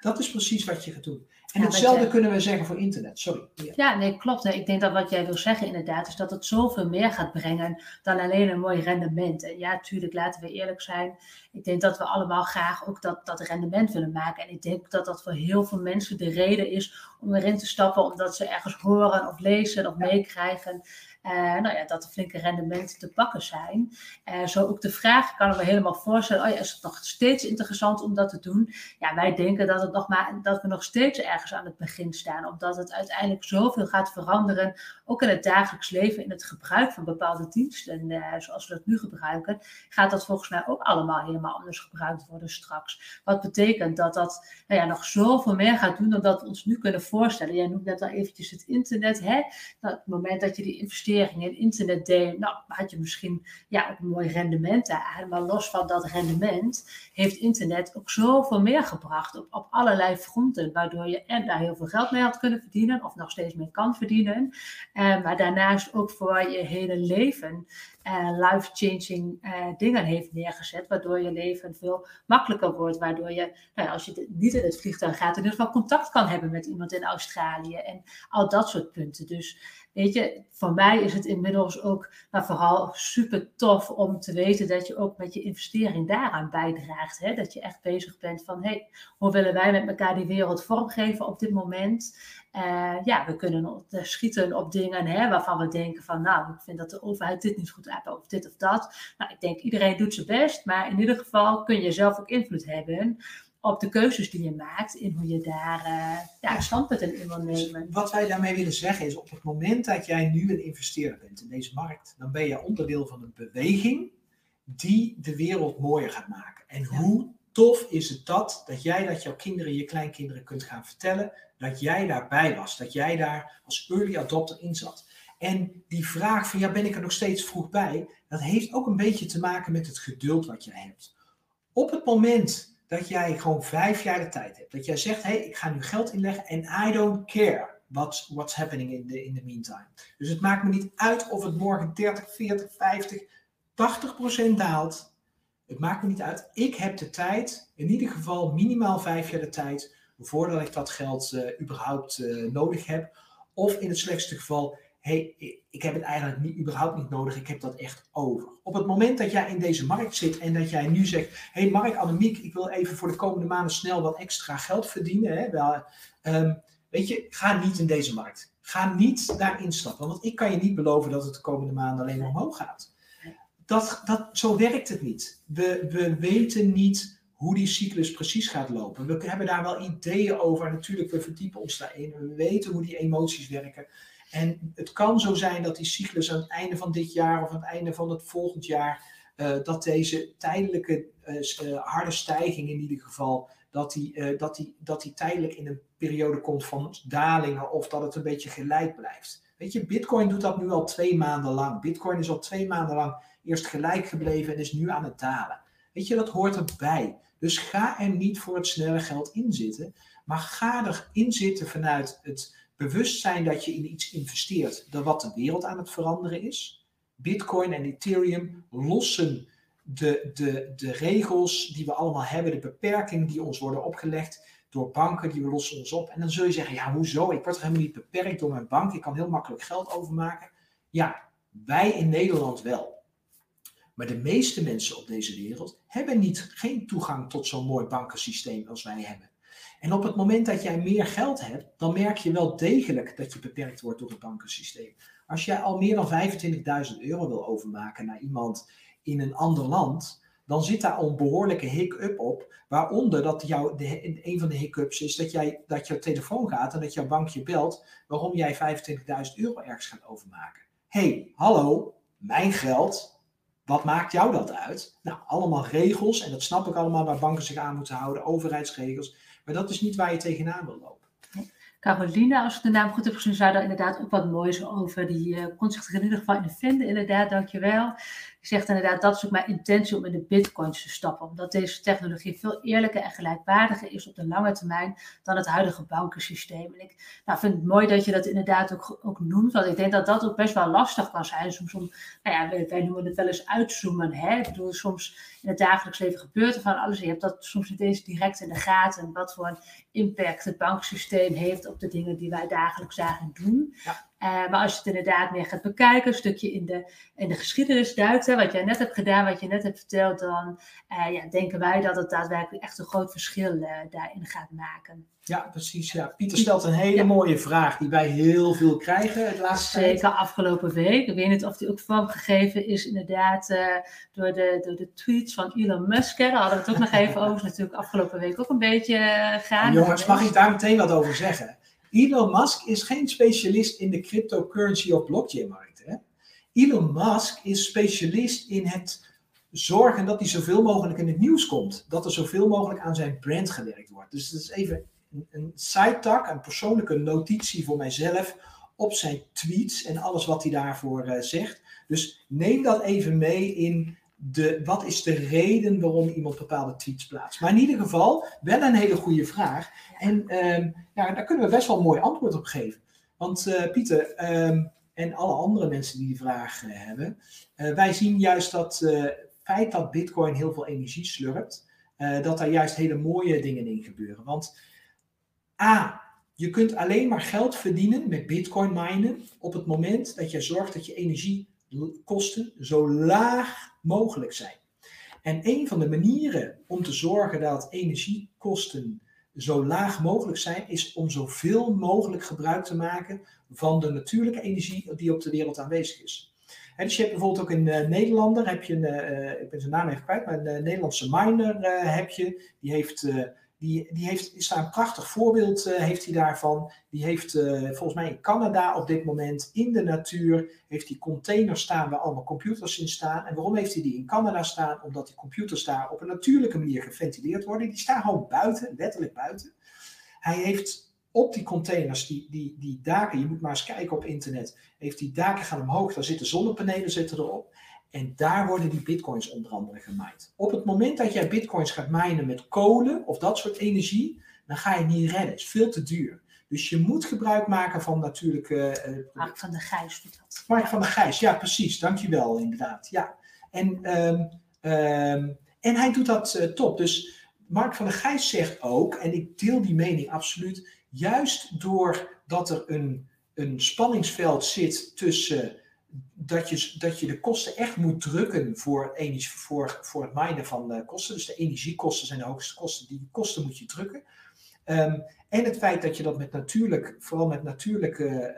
Dat is precies wat je gaat doen. En hetzelfde kunnen we zeggen voor internet. Sorry. Ja, ja nee, klopt. Ik denk dat wat jij wil zeggen inderdaad is dat het zoveel meer gaat brengen dan alleen een mooi rendement. En ja, natuurlijk, laten we eerlijk zijn. Ik denk dat we allemaal graag ook dat, dat rendement willen maken. En ik denk dat dat voor heel veel mensen de reden is om erin te stappen, omdat ze ergens horen of lezen of meekrijgen. Uh, nou ja, dat er flinke rendementen te pakken zijn. Uh, zo ook de vraag, kan ik me helemaal voorstellen, oh ja, is het nog steeds interessant om dat te doen? Ja, wij denken dat, het nog maar, dat we nog steeds ergens aan het begin staan, omdat het uiteindelijk zoveel gaat veranderen, ook in het dagelijks leven, in het gebruik van bepaalde diensten, uh, zoals we dat nu gebruiken, gaat dat volgens mij ook allemaal helemaal anders gebruikt worden straks. Wat betekent dat dat nou ja, nog zoveel meer gaat doen dan dat we ons nu kunnen voorstellen. Jij noemt net al eventjes het internet, hè? Het moment dat je die investering in internet deed, nou, had je misschien ja, ook een mooi rendement daar. Maar los van dat rendement heeft internet ook zoveel meer gebracht op, op allerlei fronten. Waardoor je en daar heel veel geld mee had kunnen verdienen, of nog steeds mee kan verdienen. Eh, maar daarnaast ook voor je hele leven uh, life-changing uh, dingen heeft neergezet, waardoor je leven veel makkelijker wordt, waardoor je, nou ja, als je niet in het vliegtuig gaat, in ieder geval contact kan hebben met iemand in Australië en al dat soort punten. Dus weet je, voor mij is het inmiddels ook maar vooral super tof om te weten dat je ook met je investering daaraan bijdraagt. Hè? Dat je echt bezig bent van, hey, hoe willen wij met elkaar die wereld vormgeven op dit moment? Uh, ja, we kunnen schieten op dingen hè, waarvan we denken van, nou, ik vind dat de overheid dit niet goed heeft of dit of dat. Nou, ik denk iedereen doet zijn best, maar in ieder geval kun je zelf ook invloed hebben op de keuzes die je maakt, in hoe je daar uh, ja, standpunten in wil nemen. Wat wij daarmee willen zeggen is, op het moment dat jij nu een investeerder bent in deze markt, dan ben je onderdeel van een beweging die de wereld mooier gaat maken. En hoe tof is het dat, dat jij dat jouw kinderen, je kleinkinderen kunt gaan vertellen, dat jij daarbij was, dat jij daar als early adopter in zat. En die vraag van, ja, ben ik er nog steeds vroeg bij, dat heeft ook een beetje te maken met het geduld wat jij hebt. Op het moment dat jij gewoon vijf jaar de tijd hebt, dat jij zegt, hé, hey, ik ga nu geld inleggen en I don't care what's, what's happening in the, in the meantime. Dus het maakt me niet uit of het morgen 30, 40, 50, 80 procent daalt. Het maakt me niet uit. Ik heb de tijd, in ieder geval minimaal vijf jaar de tijd, voordat ik dat geld uh, überhaupt uh, nodig heb. Of in het slechtste geval, hey, ik heb het eigenlijk niet, überhaupt niet nodig, ik heb dat echt over. Op het moment dat jij in deze markt zit en dat jij nu zegt, hey Mark, Annemiek, ik wil even voor de komende maanden snel wat extra geld verdienen. Hè, wel, um, weet je, ga niet in deze markt. Ga niet daarin stappen, want ik kan je niet beloven dat het de komende maanden alleen maar omhoog gaat. Dat, dat, zo werkt het niet. We, we weten niet hoe die cyclus precies gaat lopen. We hebben daar wel ideeën over. Natuurlijk, we verdiepen ons daarin. We weten hoe die emoties werken. En het kan zo zijn dat die cyclus aan het einde van dit jaar of aan het einde van het volgend jaar, uh, dat deze tijdelijke uh, harde stijging in ieder geval, dat die, dat, die, dat die tijdelijk in een periode komt van dalingen of dat het een beetje gelijk blijft. Weet je, Bitcoin doet dat nu al twee maanden lang. Bitcoin is al twee maanden lang eerst gelijk gebleven en is nu aan het dalen. Weet je, dat hoort erbij. Dus ga er niet voor het snelle geld in zitten, maar ga erin zitten vanuit het bewustzijn dat je in iets investeert, dat wat de wereld aan het veranderen is. Bitcoin en Ethereum lossen de, de, de regels die we allemaal hebben, de beperkingen die ons worden opgelegd door banken, die we lossen ons op. En dan zul je zeggen, ja, hoezo? Ik word helemaal niet beperkt door mijn bank, ik kan heel makkelijk geld overmaken. Ja, wij in Nederland wel. Maar de meeste mensen op deze wereld hebben niet, geen toegang tot zo'n mooi bankensysteem als wij hebben. En op het moment dat jij meer geld hebt, dan merk je wel degelijk dat je beperkt wordt door het bankensysteem. Als jij al meer dan 25.000 euro wil overmaken naar iemand in een ander land, dan zit daar een behoorlijke hiccup op. Waaronder dat jou, de, een van de hiccups is dat, jij, dat jouw telefoon gaat en dat jouw bankje belt waarom jij 25.000 euro ergens gaat overmaken. hey, hallo, mijn geld, wat maakt jou dat uit? Nou, allemaal regels, en dat snap ik allemaal waar banken zich aan moeten houden, overheidsregels. Maar dat is niet waar je tegenaan wil lopen. Caroline, als ik de naam goed heb gezien, zou daar inderdaad ook wat moois over. Die uh, kon zich in ieder geval in vinden, inderdaad, dankjewel. Die zegt inderdaad, dat is ook mijn intentie om in de bitcoins te stappen. Omdat deze technologie veel eerlijker en gelijkwaardiger is op de lange termijn dan het huidige bankensysteem. En ik nou, vind het mooi dat je dat inderdaad ook, ook noemt, want ik denk dat dat ook best wel lastig kan zijn. Soms om, nou ja, wij noemen het wel eens uitzoomen. Hè? Ik bedoel, soms in het dagelijks leven gebeurt er van alles. Je hebt dat soms niet eens direct in de gaten, wat voor een impact het banksysteem heeft op de dingen die wij dagelijks daarin doen. Ja. Uh, maar als je het inderdaad meer gaat bekijken, een stukje in de, in de geschiedenis duikt, hè, wat jij net hebt gedaan, wat je net hebt verteld, dan uh, ja, denken wij dat het daadwerkelijk echt een groot verschil uh, daarin gaat maken. Ja, precies. Ja. Pieter stelt een hele ja. mooie vraag die wij heel veel krijgen het laatste Zeker tijd. afgelopen week. Ik weet niet of die ook vormgegeven is inderdaad door, de, door de tweets van Elon Musk. Daar hadden we het ook nog even over. natuurlijk afgelopen week ook een beetje gaan. Jongens, mag ik daar meteen wat over zeggen? Elon Musk is geen specialist in de cryptocurrency of blockchain markt. Hè? Elon Musk is specialist in het zorgen dat hij zoveel mogelijk in het nieuws komt. Dat er zoveel mogelijk aan zijn brand gewerkt wordt. Dus dat is even een, een side-tak, een persoonlijke notitie voor mijzelf. op zijn tweets en alles wat hij daarvoor zegt. Dus neem dat even mee in de, wat is de reden waarom iemand bepaalde tweets plaatst. Maar in ieder geval wel een hele goede vraag. En ehm, ja, daar kunnen we best wel een mooi antwoord op geven. Want Pieter, ehm, en alle andere mensen die die vraag hebben, wij zien juist dat feit dat Bitcoin heel veel energie slurpt, dat daar juist hele mooie dingen in gebeuren. Want A, je kunt alleen maar geld verdienen met Bitcoin minen op het moment dat je zorgt dat je energiekosten zo laag mogelijk zijn. En een van de manieren om te zorgen dat energiekosten zo laag mogelijk zijn, is om zoveel mogelijk gebruik te maken van de natuurlijke energie die op de wereld aanwezig is dus je hebt bijvoorbeeld ook in uh, Nederlander, heb je een, uh, ik ben zijn naam even kwijt, maar een Nederlandse miner heb je. Die heeft, die, die heeft, is daar een prachtig voorbeeld heeft hij daarvan. Die heeft volgens mij in Canada op dit moment in de natuur, heeft die containers staan waar allemaal computers in staan. En waarom heeft hij die in Canada staan? Omdat die computers daar op een natuurlijke manier geventileerd worden. Die staan gewoon buiten, letterlijk buiten. Hij heeft op die containers, die, die, die daken, je moet maar eens kijken op internet, heeft die daken gaan omhoog, daar zitten zonnepanelen zitten erop. En daar worden die bitcoins onder andere gemined. Op het moment dat jij bitcoins gaat minen met kolen of dat soort energie, dan ga je niet redden. Het is veel te duur. Dus je moet gebruik maken van natuurlijke... Uh, Mark van de Gijs doet dat. Mark van de Gijs, ja precies. Dankjewel inderdaad. Ja. En, um, um, en hij doet dat uh, top. Dus Mark van der Gijs zegt ook, en ik deel die mening absoluut, juist doordat er een, een spanningsveld zit tussen dat je, dat je de kosten echt moet drukken voor, energie, voor, voor het minen van de kosten. Dus de energiekosten zijn de hoogste kosten. Die kosten moet je drukken. Ehm, en het feit dat je dat met natuurlijk, vooral met natuurlijke,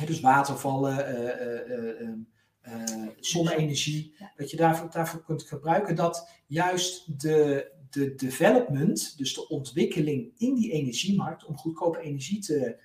uh, dus watervallen, uh, uh, zonne-energie, dat je daarvoor, daarvoor kunt gebruiken, dat juist de, de development, dus de ontwikkeling in die energiemarkt om goedkope energie te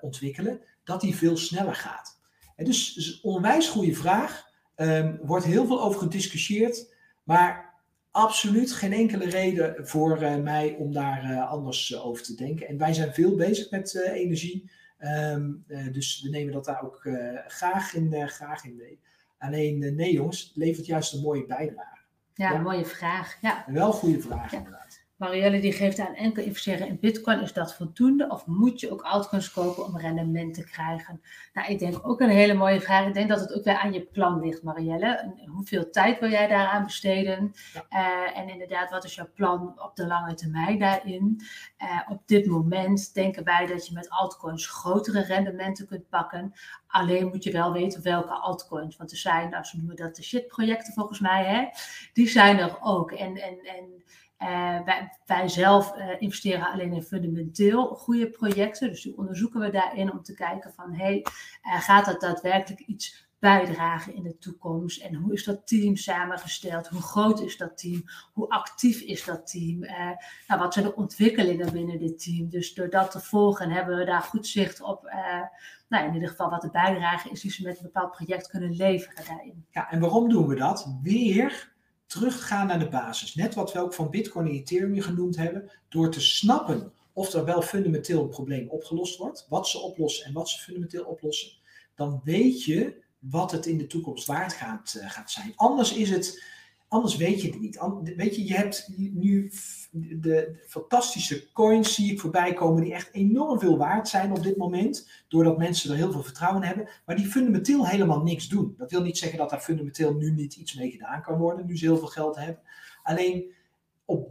ontwikkelen, dat die veel sneller gaat. En dus, dus een onwijs goede vraag. Um, wordt heel veel over gediscussieerd, maar absoluut geen enkele reden voor uh, mij om daar uh, anders over te denken. En wij zijn veel bezig met energie, um, dus we nemen dat daar ook graag, in, graag in mee. Alleen, nee jongens, het levert juist een mooie bijdrage. Ja, een mooie vraag. Ja. Wel een goede vraag, inderdaad. Marielle die geeft aan enkel investeren in bitcoin, is dat voldoende? Of moet je ook altcoins kopen om rendement te krijgen? Nou, ik denk ook een hele mooie vraag. Ik denk dat het ook weer aan je plan ligt, Marielle. Hoeveel tijd wil jij daaraan besteden? Uh, en inderdaad, wat is jouw plan op de lange termijn daarin? Uh, op dit moment denken wij dat je met altcoins grotere rendementen kunt pakken. Alleen moet je wel weten welke altcoins. Want er zijn, nou, ze noemen dat de shit-projecten volgens mij, hè? die zijn er ook. En, en, en uh, wij, zelf uh, investeren alleen in fundamenteel goede projecten. Dus die onderzoeken we daarin om te kijken van, hey, uh, gaat dat daadwerkelijk iets bijdragen in de toekomst? En hoe is dat team samengesteld? Hoe groot is dat team? Hoe actief is dat team? nou, wat zijn de ontwikkelingen binnen dit team? Dus door dat te volgen hebben we daar goed zicht op. nou, in ieder geval wat de bijdrage is die ze met een bepaald project kunnen leveren daarin. Ja, en waarom doen we dat? Weer teruggaan naar de basis. Net wat we ook van Bitcoin en Ethereum genoemd hebben. Door te snappen of er wel fundamenteel een probleem opgelost wordt. Wat ze oplossen en wat ze fundamenteel oplossen. Dan weet je wat het in de toekomst waard gaat, uh, gaat zijn. Anders is het Anders weet je het niet. Weet je, je hebt nu de, fantastische coins zie ik voorbij komen die echt enorm veel waard zijn op dit moment. Doordat mensen er heel veel vertrouwen in hebben. Maar die fundamenteel helemaal niks doen. Dat wil niet zeggen dat daar fundamenteel nu niet iets mee gedaan kan worden. Nu ze heel veel geld hebben. Alleen op,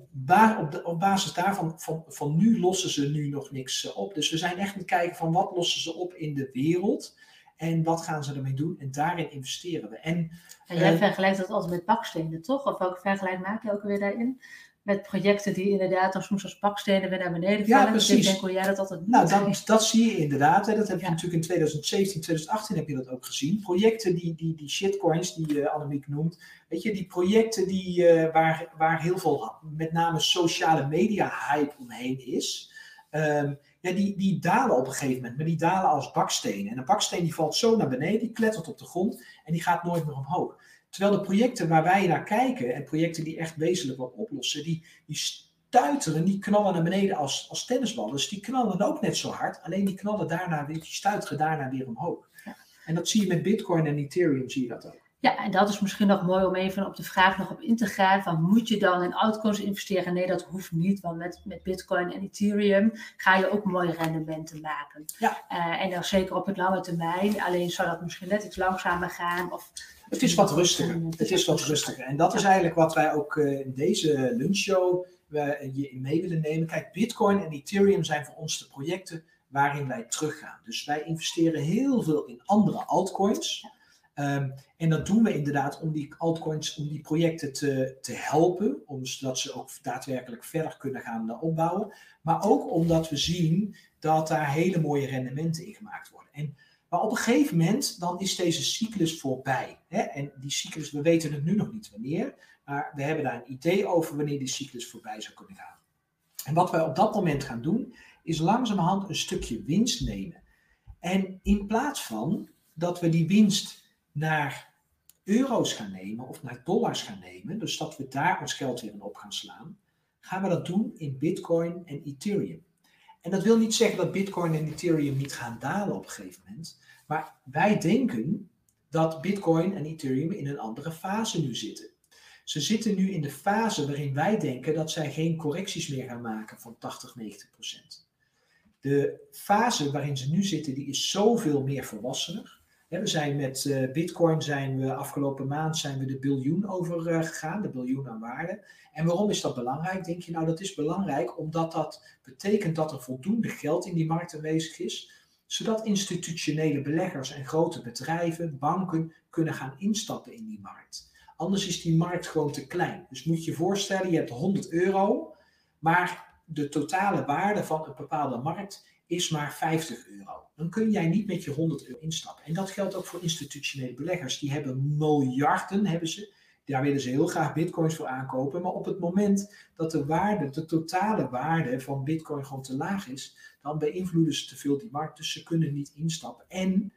op, de, op basis daarvan, van, van nu lossen ze nu nog niks eh, op. Dus we zijn echt aan het kijken van wat lossen ze op in de wereld. En wat gaan ze ermee doen? En daarin investeren we. En, en jij uh, vergelijkt dat altijd met bakstenen, toch? Of welke vergelijking maak je ook weer daarin? Met projecten die inderdaad als soms als bakstenen weer naar beneden vallen. Ja, precies. Dus ik denk hoe jij dat altijd Nou, dat, dat zie je inderdaad. Hè. Dat heb je ja. natuurlijk in 2017, 2018 heb je dat ook gezien. Projecten die, die, die shitcoins, die uh, Annemiek noemt. Weet je, die projecten die, uh, waar, waar heel veel, met name sociale media hype omheen is. Um, ja, die, die dalen op een gegeven moment, maar die dalen als bakstenen. En een baksteen die valt zo naar beneden, die klettert op de grond en die gaat nooit meer omhoog. Terwijl de projecten waar wij naar kijken en projecten die echt wezenlijk wat oplossen, die, die, stuiteren, die knallen naar beneden als, als tennisballen. Dus die knallen ook net zo hard, alleen die knallen daarna weer, die stuiteren daarna weer omhoog. Ja. En dat zie je met Bitcoin en Ethereum, zie je dat ook. Ja, en dat is misschien nog mooi om even op de vraag nog op in te gaan. Van moet je dan in altcoins investeren? Nee, dat hoeft niet. Want met, met Bitcoin en Ethereum ga je ook mooie rendementen maken. Ja. Uh, en dan zeker op het lange termijn. Alleen zou dat misschien net iets langzamer gaan. Of het is wat rustiger. Het is wat rustiger. En dat is eigenlijk wat wij ook uh, in deze lunchshow uh, je in mee willen nemen. Kijk, Bitcoin en Ethereum zijn voor ons de projecten waarin wij teruggaan. Dus wij investeren heel veel in andere altcoins. Um, en dat doen we inderdaad om die altcoins, om die projecten te, te helpen, om, zodat ze ook daadwerkelijk verder kunnen gaan opbouwen. Maar ook omdat we zien dat daar hele mooie rendementen in gemaakt worden. En, maar op een gegeven moment, dan is deze cyclus voorbij. Hè? En die cyclus, we weten het nu nog niet wanneer, maar we hebben daar een idee over wanneer die cyclus voorbij zou kunnen gaan. En wat wij op dat moment gaan doen, is langzamerhand een stukje winst nemen. En in plaats van dat we die winst naar euro's gaan nemen of naar dollars gaan nemen, dus dat we daar ons geld weer in op gaan slaan, gaan we dat doen in Bitcoin en Ethereum. En dat wil niet zeggen dat Bitcoin en Ethereum niet gaan dalen op een gegeven moment, maar wij denken dat Bitcoin en Ethereum in een andere fase nu zitten. Ze zitten nu in de fase waarin wij denken dat zij geen correcties meer gaan maken van 80, 90 procent. De fase waarin ze nu zitten, die is zoveel meer volwassener we zijn met uh, Bitcoin zijn we afgelopen maand zijn we de biljoen over uh, gegaan, de biljoen aan waarde. En waarom is dat belangrijk? Denk je nou dat is belangrijk omdat dat betekent dat er voldoende geld in die markt aanwezig is, zodat institutionele beleggers en grote bedrijven, banken kunnen gaan instappen in die markt. Anders is die markt gewoon te klein. Dus moet je je voorstellen, je hebt 100 euro, maar de totale waarde van een bepaalde markt is maar 50 euro. Dan kun jij niet met je 100 euro instappen. En dat geldt ook voor institutionele beleggers. Die hebben miljarden, hebben ze. Daar willen ze heel graag bitcoins voor aankopen. Maar op het moment dat de waarde, de totale waarde van bitcoin gewoon te laag is, dan beïnvloeden ze te veel die markt. Dus ze kunnen niet instappen. En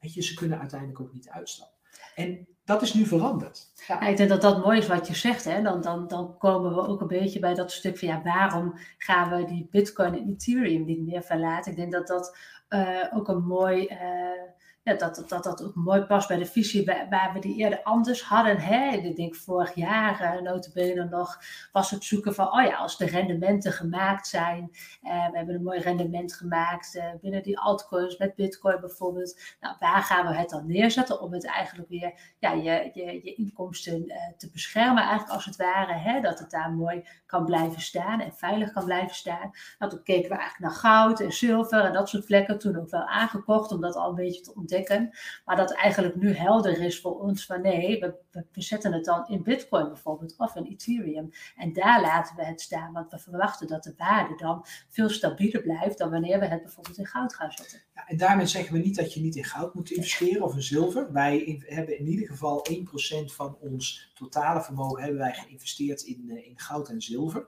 weet je, ze kunnen uiteindelijk ook niet uitstappen. En dat is nu veranderd. Ja. ik denk dat dat mooi is wat je zegt. Hè? Dan, dan, dan komen we ook een beetje bij dat stuk van ja, waarom gaan we die Bitcoin en Ethereum niet meer verlaten? Ik denk dat dat uh, ook een mooi. Uh, ja, dat, dat dat ook mooi past bij de visie waar, we die eerder anders hadden. Hè? Ik denk vorig jaar, uh, notabene nog, was het zoeken van, oh ja, als de rendementen gemaakt zijn. Uh, we hebben een mooi rendement gemaakt uh, binnen die altcoins, met bitcoin bijvoorbeeld. Nou, waar gaan we het dan neerzetten om het eigenlijk weer, ja, je, je, je inkomsten te beschermen eigenlijk als het ware. Hè? Dat het daar mooi kan blijven staan en veilig kan blijven staan. Nou, toen keken we eigenlijk naar goud en zilver en dat soort plekken. Toen ook wel aangekocht om dat al een beetje te ontdekken maar dat eigenlijk nu helder is voor ons van nee, we, zetten het dan in Bitcoin bijvoorbeeld of in Ethereum. En daar laten we het staan, want we verwachten dat de waarde dan veel stabieler blijft dan wanneer we het bijvoorbeeld in goud gaan zetten. Ja, en daarmee zeggen we niet dat je niet in goud moet investeren of in zilver. Wij hebben in ieder geval 1% van ons totale vermogen hebben wij geïnvesteerd in, eh, in goud en zilver.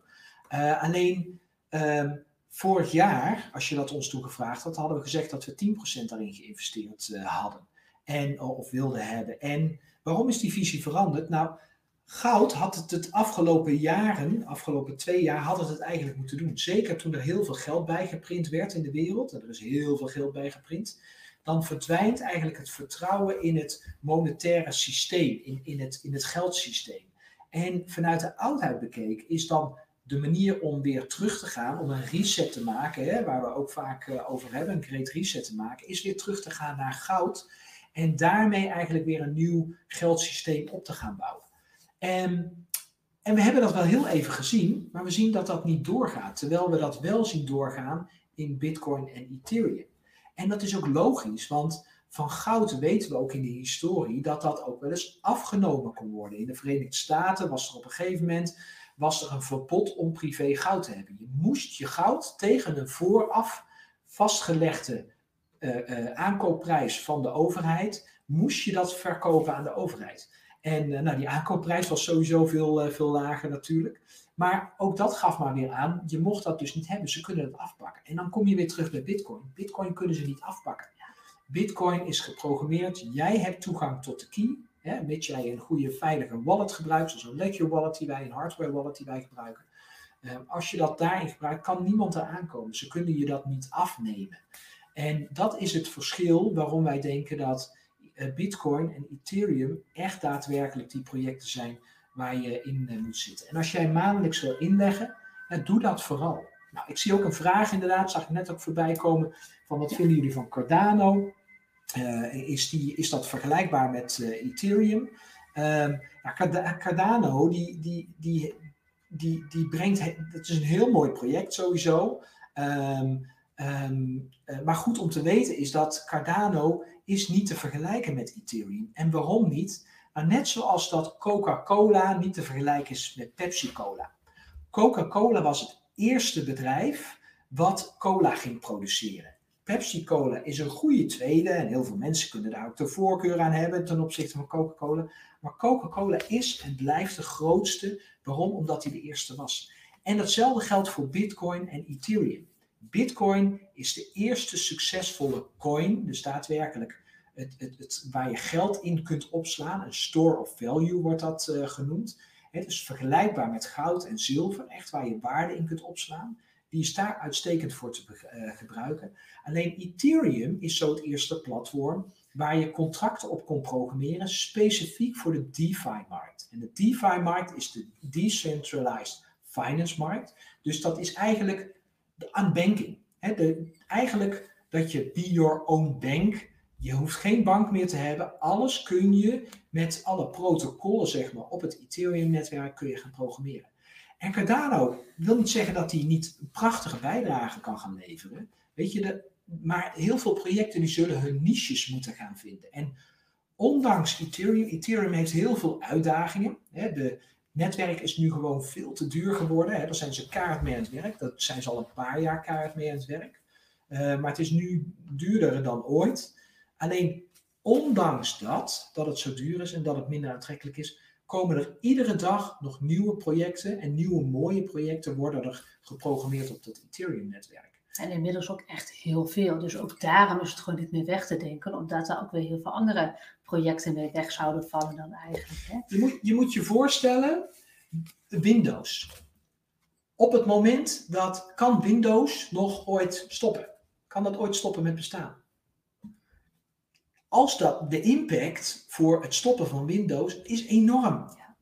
Uh, alleen uh, Vorig jaar, als je dat ons toen gevraagd had, hadden we gezegd dat we 10% daarin geïnvesteerd uh, hadden. En, of wilden hebben. En waarom is die visie veranderd? Nou, goud had het het afgelopen jaren, afgelopen twee jaar, had het het eigenlijk moeten doen. Zeker toen er heel veel geld bij geprint werd in de wereld. En er is heel veel geld bij geprint. Dan verdwijnt eigenlijk het vertrouwen in het monetaire systeem, in, in, het, in het geldsysteem. En vanuit de oudheid bekeken is dan de manier om weer terug te gaan, om een reset te maken, hè, waar we ook vaak uh, over hebben, een great reset te maken, is weer terug te gaan naar goud en daarmee eigenlijk weer een nieuw geldsysteem op te gaan bouwen. En, en we hebben dat wel heel even gezien, maar we zien dat dat niet doorgaat, terwijl we dat wel zien doorgaan in Bitcoin en Ethereum. En dat is ook logisch, want van goud weten we ook in de historie dat dat ook wel eens afgenomen kon worden. In de Verenigde Staten was er op een gegeven moment was er een verbod om privé goud te hebben. Je moest je goud tegen een vooraf vastgelegde uh, uh, aankoopprijs van de overheid, moest je dat verkopen aan de overheid. En uh, nou, die aankoopprijs was sowieso veel, veel lager natuurlijk. Maar ook dat gaf maar weer aan, je mocht dat dus niet hebben. Ze kunnen het afpakken. En dan kom je weer terug bij Bitcoin. Bitcoin kunnen ze niet afpakken. Bitcoin is geprogrammeerd. Jij hebt toegang tot de key. Hè, mits jij een goede veilige wallet gebruikt, zoals een Ledger wallet die wij, een hardware wallet die wij gebruiken. Ehm, als je dat daarin gebruikt, kan niemand er aankomen. Ze kunnen je dat niet afnemen. En dat is het verschil waarom wij denken dat eh, Bitcoin en Ethereum echt daadwerkelijk die projecten zijn waar je in uh, moet zitten. En als jij maandelijks wil inleggen, doe dat vooral. Nou, ik zie ook een vraag inderdaad, zag ik net ook voorbij komen, van wat vinden jullie van Cardano? Uh, is, die, is dat vergelijkbaar met Ethereum? Um, Cardano, die, die, die, die, die brengt, dat is een heel mooi project sowieso. Um, um, uh, maar goed om te weten is dat Cardano is niet te vergelijken met Ethereum. En waarom niet? Nou, net zoals dat Coca-Cola niet te vergelijken is met Pepsi-Cola. Coca-Cola was het eerste bedrijf wat cola ging produceren. Pepsi-Cola is een goede tweede en heel veel mensen kunnen daar ook de voorkeur aan hebben ten opzichte van Coca-Cola. Maar Coca-Cola is en blijft de grootste. Waarom? Omdat hij de eerste was. En datzelfde geldt voor Bitcoin en Ethereum. Bitcoin is de eerste succesvolle coin, dus daadwerkelijk het, het, het, waar je geld in kunt opslaan. Een store of value wordt dat uh, genoemd. Het is vergelijkbaar met goud en zilver, echt waar je waarde in kunt opslaan. Die is daar uitstekend voor te uh, gebruiken. Alleen Ethereum is zo het eerste platform waar je contracten op kon programmeren, specifiek voor de DeFi-markt. En de DeFi-markt is de Decentralized Finance-markt. Dus dat is eigenlijk de unbanking. de, eigenlijk dat je be your own bank. Je hoeft geen bank meer te hebben. Alles kun je met alle protocollen zeg maar, op het Ethereum-netwerk kun je gaan programmeren. En Cardano wil niet zeggen dat hij niet prachtige bijdrage kan gaan leveren. Weet je, maar heel veel projecten die zullen hun niches moeten gaan vinden. En ondanks Ethereum, Ethereum heeft heel veel uitdagingen. Hè, de netwerk is nu gewoon veel te duur geworden. Hè. Daar zijn ze kaart mee aan het werk. Dat zijn ze al een paar jaar kaart mee aan het werk. Uh, maar het is nu duurder dan ooit. Alleen ondanks dat, dat het zo duur is en dat het minder aantrekkelijk is, komen er iedere dag nog nieuwe projecten en nieuwe mooie projecten worden er geprogrammeerd op dat Ethereum-netwerk. En inmiddels ook echt heel veel. Dus ook daarom is het gewoon niet meer weg te denken, omdat er ook weer heel veel andere projecten mee weg zouden vallen dan eigenlijk. Hè? Je, moet, je moet je voorstellen, Windows. Op het moment dat kan Windows nog ooit stoppen? Kan dat ooit stoppen met bestaan? Als dat de impact voor het stoppen van Windows is enorm. Ja.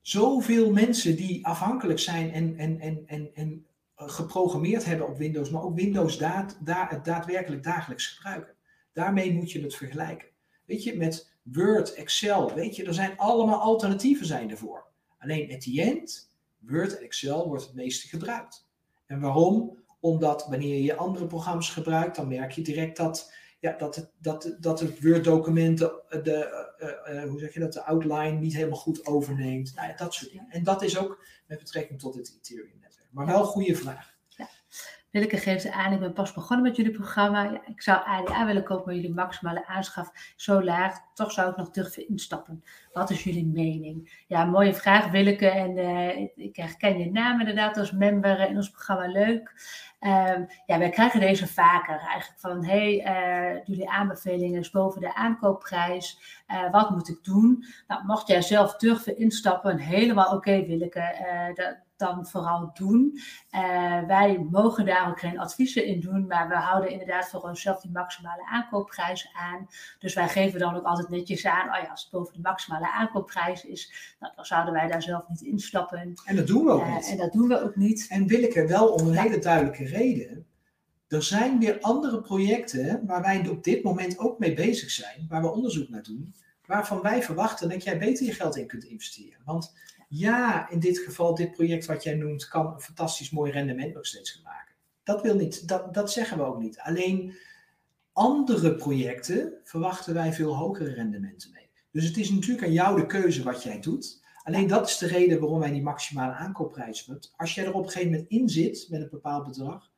Zoveel mensen die afhankelijk zijn en, en, en, en, en geprogrammeerd hebben op Windows, maar ook Windows daad, da, daadwerkelijk dagelijks gebruiken. Daarmee moet je het vergelijken. Weet je, met Word, Excel, weet je, er zijn allemaal alternatieven zijn ervoor. Alleen at the end, Word en Excel wordt het meeste gebruikt. En waarom? Omdat wanneer je andere programma's gebruikt, dan merk je direct dat, ja, dat, het, dat, dat het Word-document de, de uh, uh, hoe zeg je dat, de outline niet helemaal goed overneemt. Nou ja, dat soort dingen. En dat is ook met betrekking tot het Ethereum. Maar wel goede vraag. Willeke geeft aan, ik ben pas begonnen met jullie programma. Ja, ik zou ADA willen kopen, maar jullie maximale aanschaf zo laag. Toch zou ik nog durven instappen. Wat is jullie mening? Ja, mooie vraag Willeke. En uh, ik herken je naam inderdaad als member in ons programma. Leuk. Um, ja, wij krijgen deze vaker eigenlijk van, hey, doe die aanbevelingen is boven de aankoopprijs. Uh, wat moet ik doen? Nou, mocht jij zelf durven instappen, helemaal oké okay, Willeke, dat, dan vooral doen. Uh, wij mogen daar ook geen adviezen in doen, maar we houden inderdaad voor onszelf die maximale aankoopprijs aan. Dus wij geven dan ook altijd netjes aan, oh ja, als het boven de maximale aankoopprijs is, nou, dan zouden wij daar zelf niet instappen. En dat doen we ook uh, niet. En dat doen we ook niet. En wil ik er wel om een ja. hele duidelijke reden. Er zijn weer andere projecten waar wij op dit moment ook mee bezig zijn, waar we onderzoek naar doen, waarvan wij verwachten dat jij beter je geld in kunt investeren. Want ja, in dit geval, dit project wat jij noemt, kan een fantastisch mooi rendement nog steeds gaan maken. Dat wil niet, dat, dat zeggen we ook niet. Alleen andere projecten verwachten wij veel hogere rendementen mee. Dus het is natuurlijk aan jou de keuze wat jij doet. Alleen dat is de reden waarom wij die maximale aankoopprijs hebben. Als jij er op een gegeven moment in zit met een bepaald bedrag,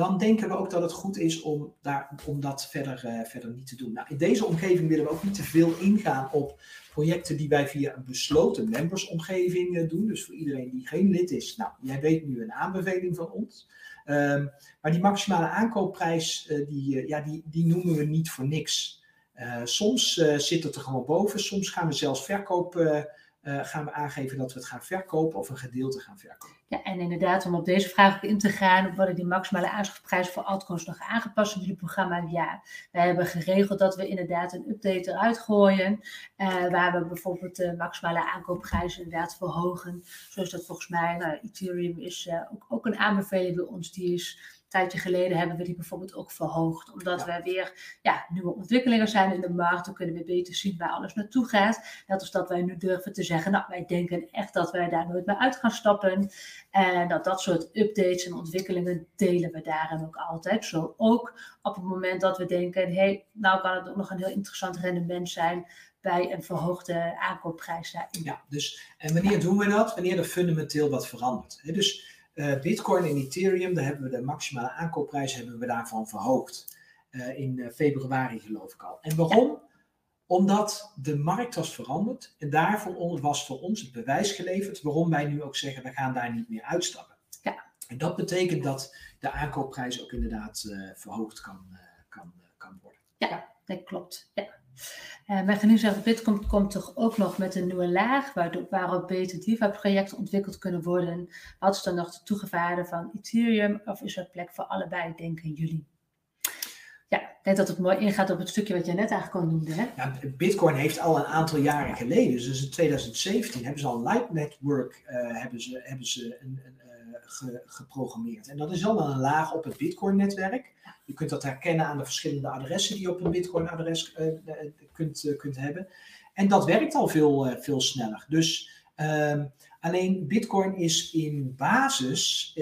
dan denken we ook dat het goed is om, daar, om dat verder, uh, verder niet te doen. Nou, in deze omgeving willen we ook niet te veel ingaan op projecten die wij via een besloten membersomgeving uh, doen. Dus voor iedereen die geen lid is, nou, jij weet nu een aanbeveling van ons. Um, maar die maximale aankoopprijs, uh, die, ja, die, die noemen we niet voor niks. soms zit het er gewoon boven, soms gaan we zelfs verkoop uh, gaan we aangeven dat we het gaan verkopen of een gedeelte gaan verkopen. Ja, en inderdaad, om op deze vraag ook in te gaan, worden die maximale aanschafprijzen voor altcoins nog aangepast in jullie programma? Ja, wij hebben geregeld dat we inderdaad een update eruit gooien, uh, waar we bijvoorbeeld de maximale aankoopprijzen inderdaad verhogen. Zoals dat volgens mij, nou, Ethereum is uh, ook, ook een aanbeveling bij ons, die is tijdje geleden hebben we die bijvoorbeeld ook verhoogd. Omdat ja. we weer ja, nieuwe ontwikkelingen zijn in de markt. Dan kunnen we beter zien waar alles naartoe gaat. Dat is dat wij nu durven te zeggen, nou wij denken echt dat wij daar nooit meer uit gaan stappen. En dat dat soort updates en ontwikkelingen delen we daarin ook altijd. Zo ook op het moment dat we denken, hé, hey, nou kan het ook nog een heel interessant rendement zijn bij een verhoogde aankoopprijs daarin. Ja, dus en wanneer doen we dat? Wanneer er fundamenteel wat verandert. Dus Bitcoin en Ethereum, daar hebben we de maximale aankoopprijs hebben we daarvan verhoogd. Uh, in uh, februari geloof ik al. En waarom? Omdat de markt was veranderd en daarvoor was voor ons het bewijs geleverd waarom wij nu ook zeggen we gaan daar niet meer uitstappen. Ja. En dat betekent dat de aankoopprijs ook inderdaad verhoogd kan, kan, kan worden. Ja, dat klopt. Ja. Uh, nu zeggen, Bitcoin komt toch ook nog met een nieuwe laag, waarop beter DeFi-projecten ontwikkeld kunnen worden. Wat is dan nog de toegevaarde van Ethereum? Of is er plek voor allebei, denken jullie? Ja, ik denk dat het mooi ingaat op het stukje wat je net eigenlijk al noemde. Hè? Ja, Bitcoin heeft al een aantal jaren geleden, dus in 2017, hebben ze al Light Network uh, hebben ze, hebben ze een, een, ge, geprogrammeerd. En dat is al een laag op het Bitcoin-netwerk. Je kunt dat herkennen aan de verschillende adressen die je op een Bitcoin-adres uh, kunt, kunt hebben. En dat werkt al veel, veel sneller. Dus um, alleen Bitcoin is in basis,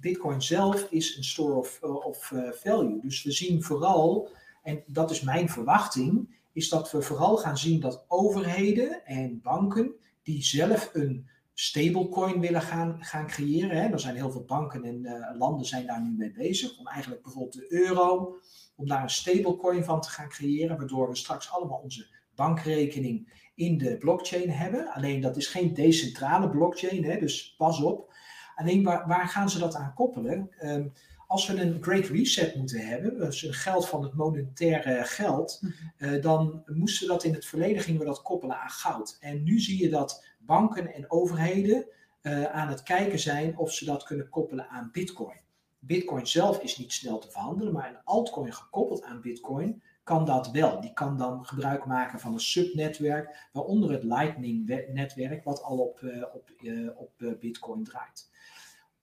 Bitcoin zelf is een store of, of value. Dus we zien vooral, en dat is mijn verwachting, is dat we vooral gaan zien dat overheden en banken die zelf een stablecoin willen gaan, gaan creëren. Hè. Er zijn heel veel banken en landen zijn daar nu mee bezig. Om eigenlijk bijvoorbeeld de euro, om daar een stablecoin van te gaan creëren. Waardoor we straks allemaal onze bankrekening in de blockchain hebben. Alleen dat is geen decentrale blockchain, hè, dus pas op. Alleen waar, waar gaan ze dat aan koppelen? Um, als we een Great Reset moeten hebben, dus een geld van het monetaire geld, uh, dan moesten we dat in het verleden gingen we dat koppelen aan goud. En nu zie je dat banken en overheden uh, aan het kijken zijn of ze dat kunnen koppelen aan Bitcoin. Bitcoin zelf is niet snel te verhandelen, maar een altcoin gekoppeld aan Bitcoin kan dat wel. Die kan dan gebruik maken van een subnetwerk, waaronder het Lightning-netwerk, wat al op, uh, op, uh, op Bitcoin draait.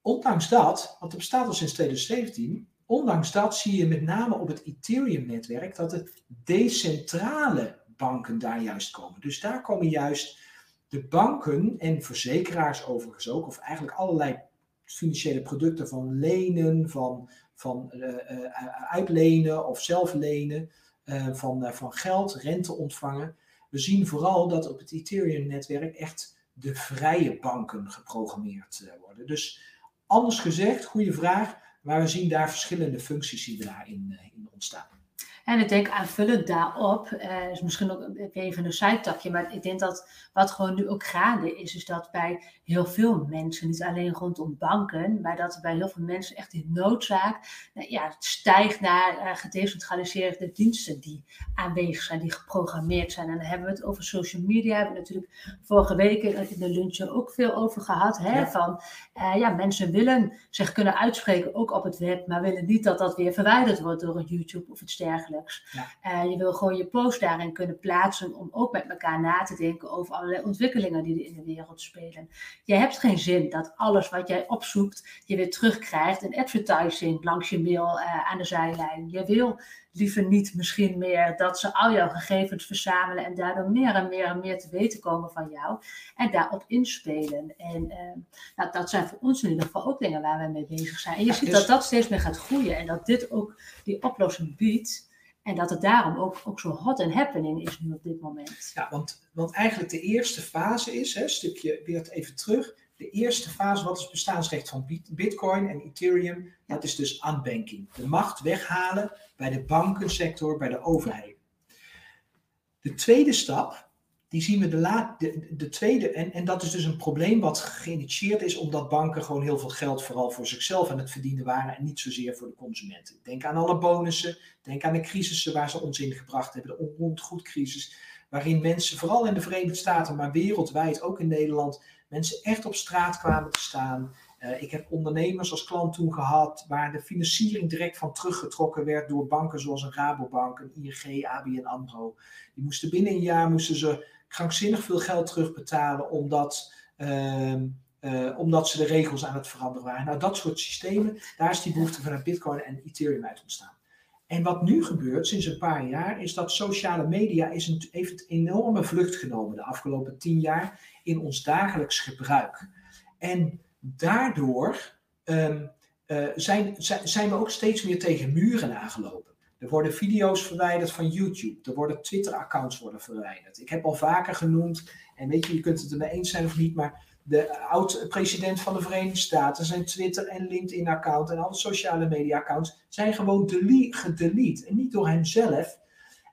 Ondanks dat, want het bestaat al sinds 2017, ondanks dat zie je met name op het Ethereum-netwerk dat de decentrale banken daar juist komen. Dus daar komen juist de banken en verzekeraars overigens ook, of eigenlijk allerlei financiële producten van lenen, van, van uitlenen of zelf lenen. Uh, van, van geld, rente ontvangen. We zien vooral dat op het Ethereum-netwerk echt de vrije banken geprogrammeerd worden. Dus anders gezegd, goede vraag, maar we zien daar verschillende functies die daarin in ontstaan. En ik denk aanvullend daarop, uh, is misschien ook even een zijtakje, maar ik denk dat wat gewoon nu ook gaande is, is dat bij heel veel mensen, niet alleen rondom banken, maar dat bij heel veel mensen echt die noodzaak uh, ja, stijgt naar uh, gedecentraliseerde diensten die aanwezig zijn, die geprogrammeerd zijn. En dan hebben we het over social media, hebben we natuurlijk vorige week in de lunch ook veel over gehad, hè, ja. van ja, mensen willen zich kunnen uitspreken, ook op het web, maar willen niet dat dat weer verwijderd wordt door een YouTube of iets dergelijks. Ja. Uh, je wil gewoon je post daarin kunnen plaatsen om ook met elkaar na te denken over allerlei ontwikkelingen die er in de wereld spelen. Je hebt geen zin dat alles wat jij opzoekt je weer terugkrijgt in advertising langs je mail uh, aan de zijlijn. Je wil liever niet misschien meer dat ze al jouw gegevens verzamelen en daardoor meer en meer en meer te weten komen van jou en daarop inspelen. En uh, nou, dat zijn voor ons in ieder geval ook dingen waar we mee bezig zijn. En je ja, ziet dus... dat dat steeds meer gaat groeien en dat dit ook die oplossing biedt. En dat het daarom ook, ook zo hot and happening is nu op dit moment. Ja, want, want eigenlijk de eerste fase is, hè, stukje weer even terug. De eerste fase, wat is het bestaansrecht van Bitcoin en Ethereum? Dat is dus unbanking. De macht weghalen bij de bankensector, bij de overheden. De tweede stap die zien we de, la, de, de tweede, en, en dat is dus een probleem wat geïnitieerd is omdat banken gewoon heel veel geld vooral voor zichzelf aan het verdienen waren en niet zozeer voor de consumenten. Denk aan alle bonussen, denk aan de crisissen waar ze ons in gebracht hebben, de onroerendgoedcrisis, waarin mensen, vooral in de Verenigde Staten, maar wereldwijd, ook in Nederland, mensen echt op straat kwamen te staan. Eh, ik heb ondernemers als klant toen gehad waar de financiering direct van teruggetrokken werd door banken zoals een Rabobank, een ING, ABN AMRO. Die moesten binnen een jaar moesten ze krankzinnig veel geld terugbetalen omdat, uh, omdat ze de regels aan het veranderen waren. Nou, dat soort systemen, daar is die behoefte vanuit Bitcoin en Ethereum uit ontstaan. En wat nu gebeurt sinds een paar jaar, is dat sociale media is een, heeft een enorme vlucht genomen de afgelopen tien jaar in ons dagelijks gebruik. En daardoor um, uh, zijn, zijn we ook steeds meer tegen muren aangelopen. Er worden video's verwijderd van YouTube. Er worden Twitter-accounts worden verwijderd. Ik heb al vaker genoemd, en weet je, je kunt het er mee eens zijn of niet, maar de oud-president van de Verenigde Staten, zijn Twitter- en LinkedIn-account en alle sociale media-accounts zijn gewoon gedelete. En niet door hemzelf,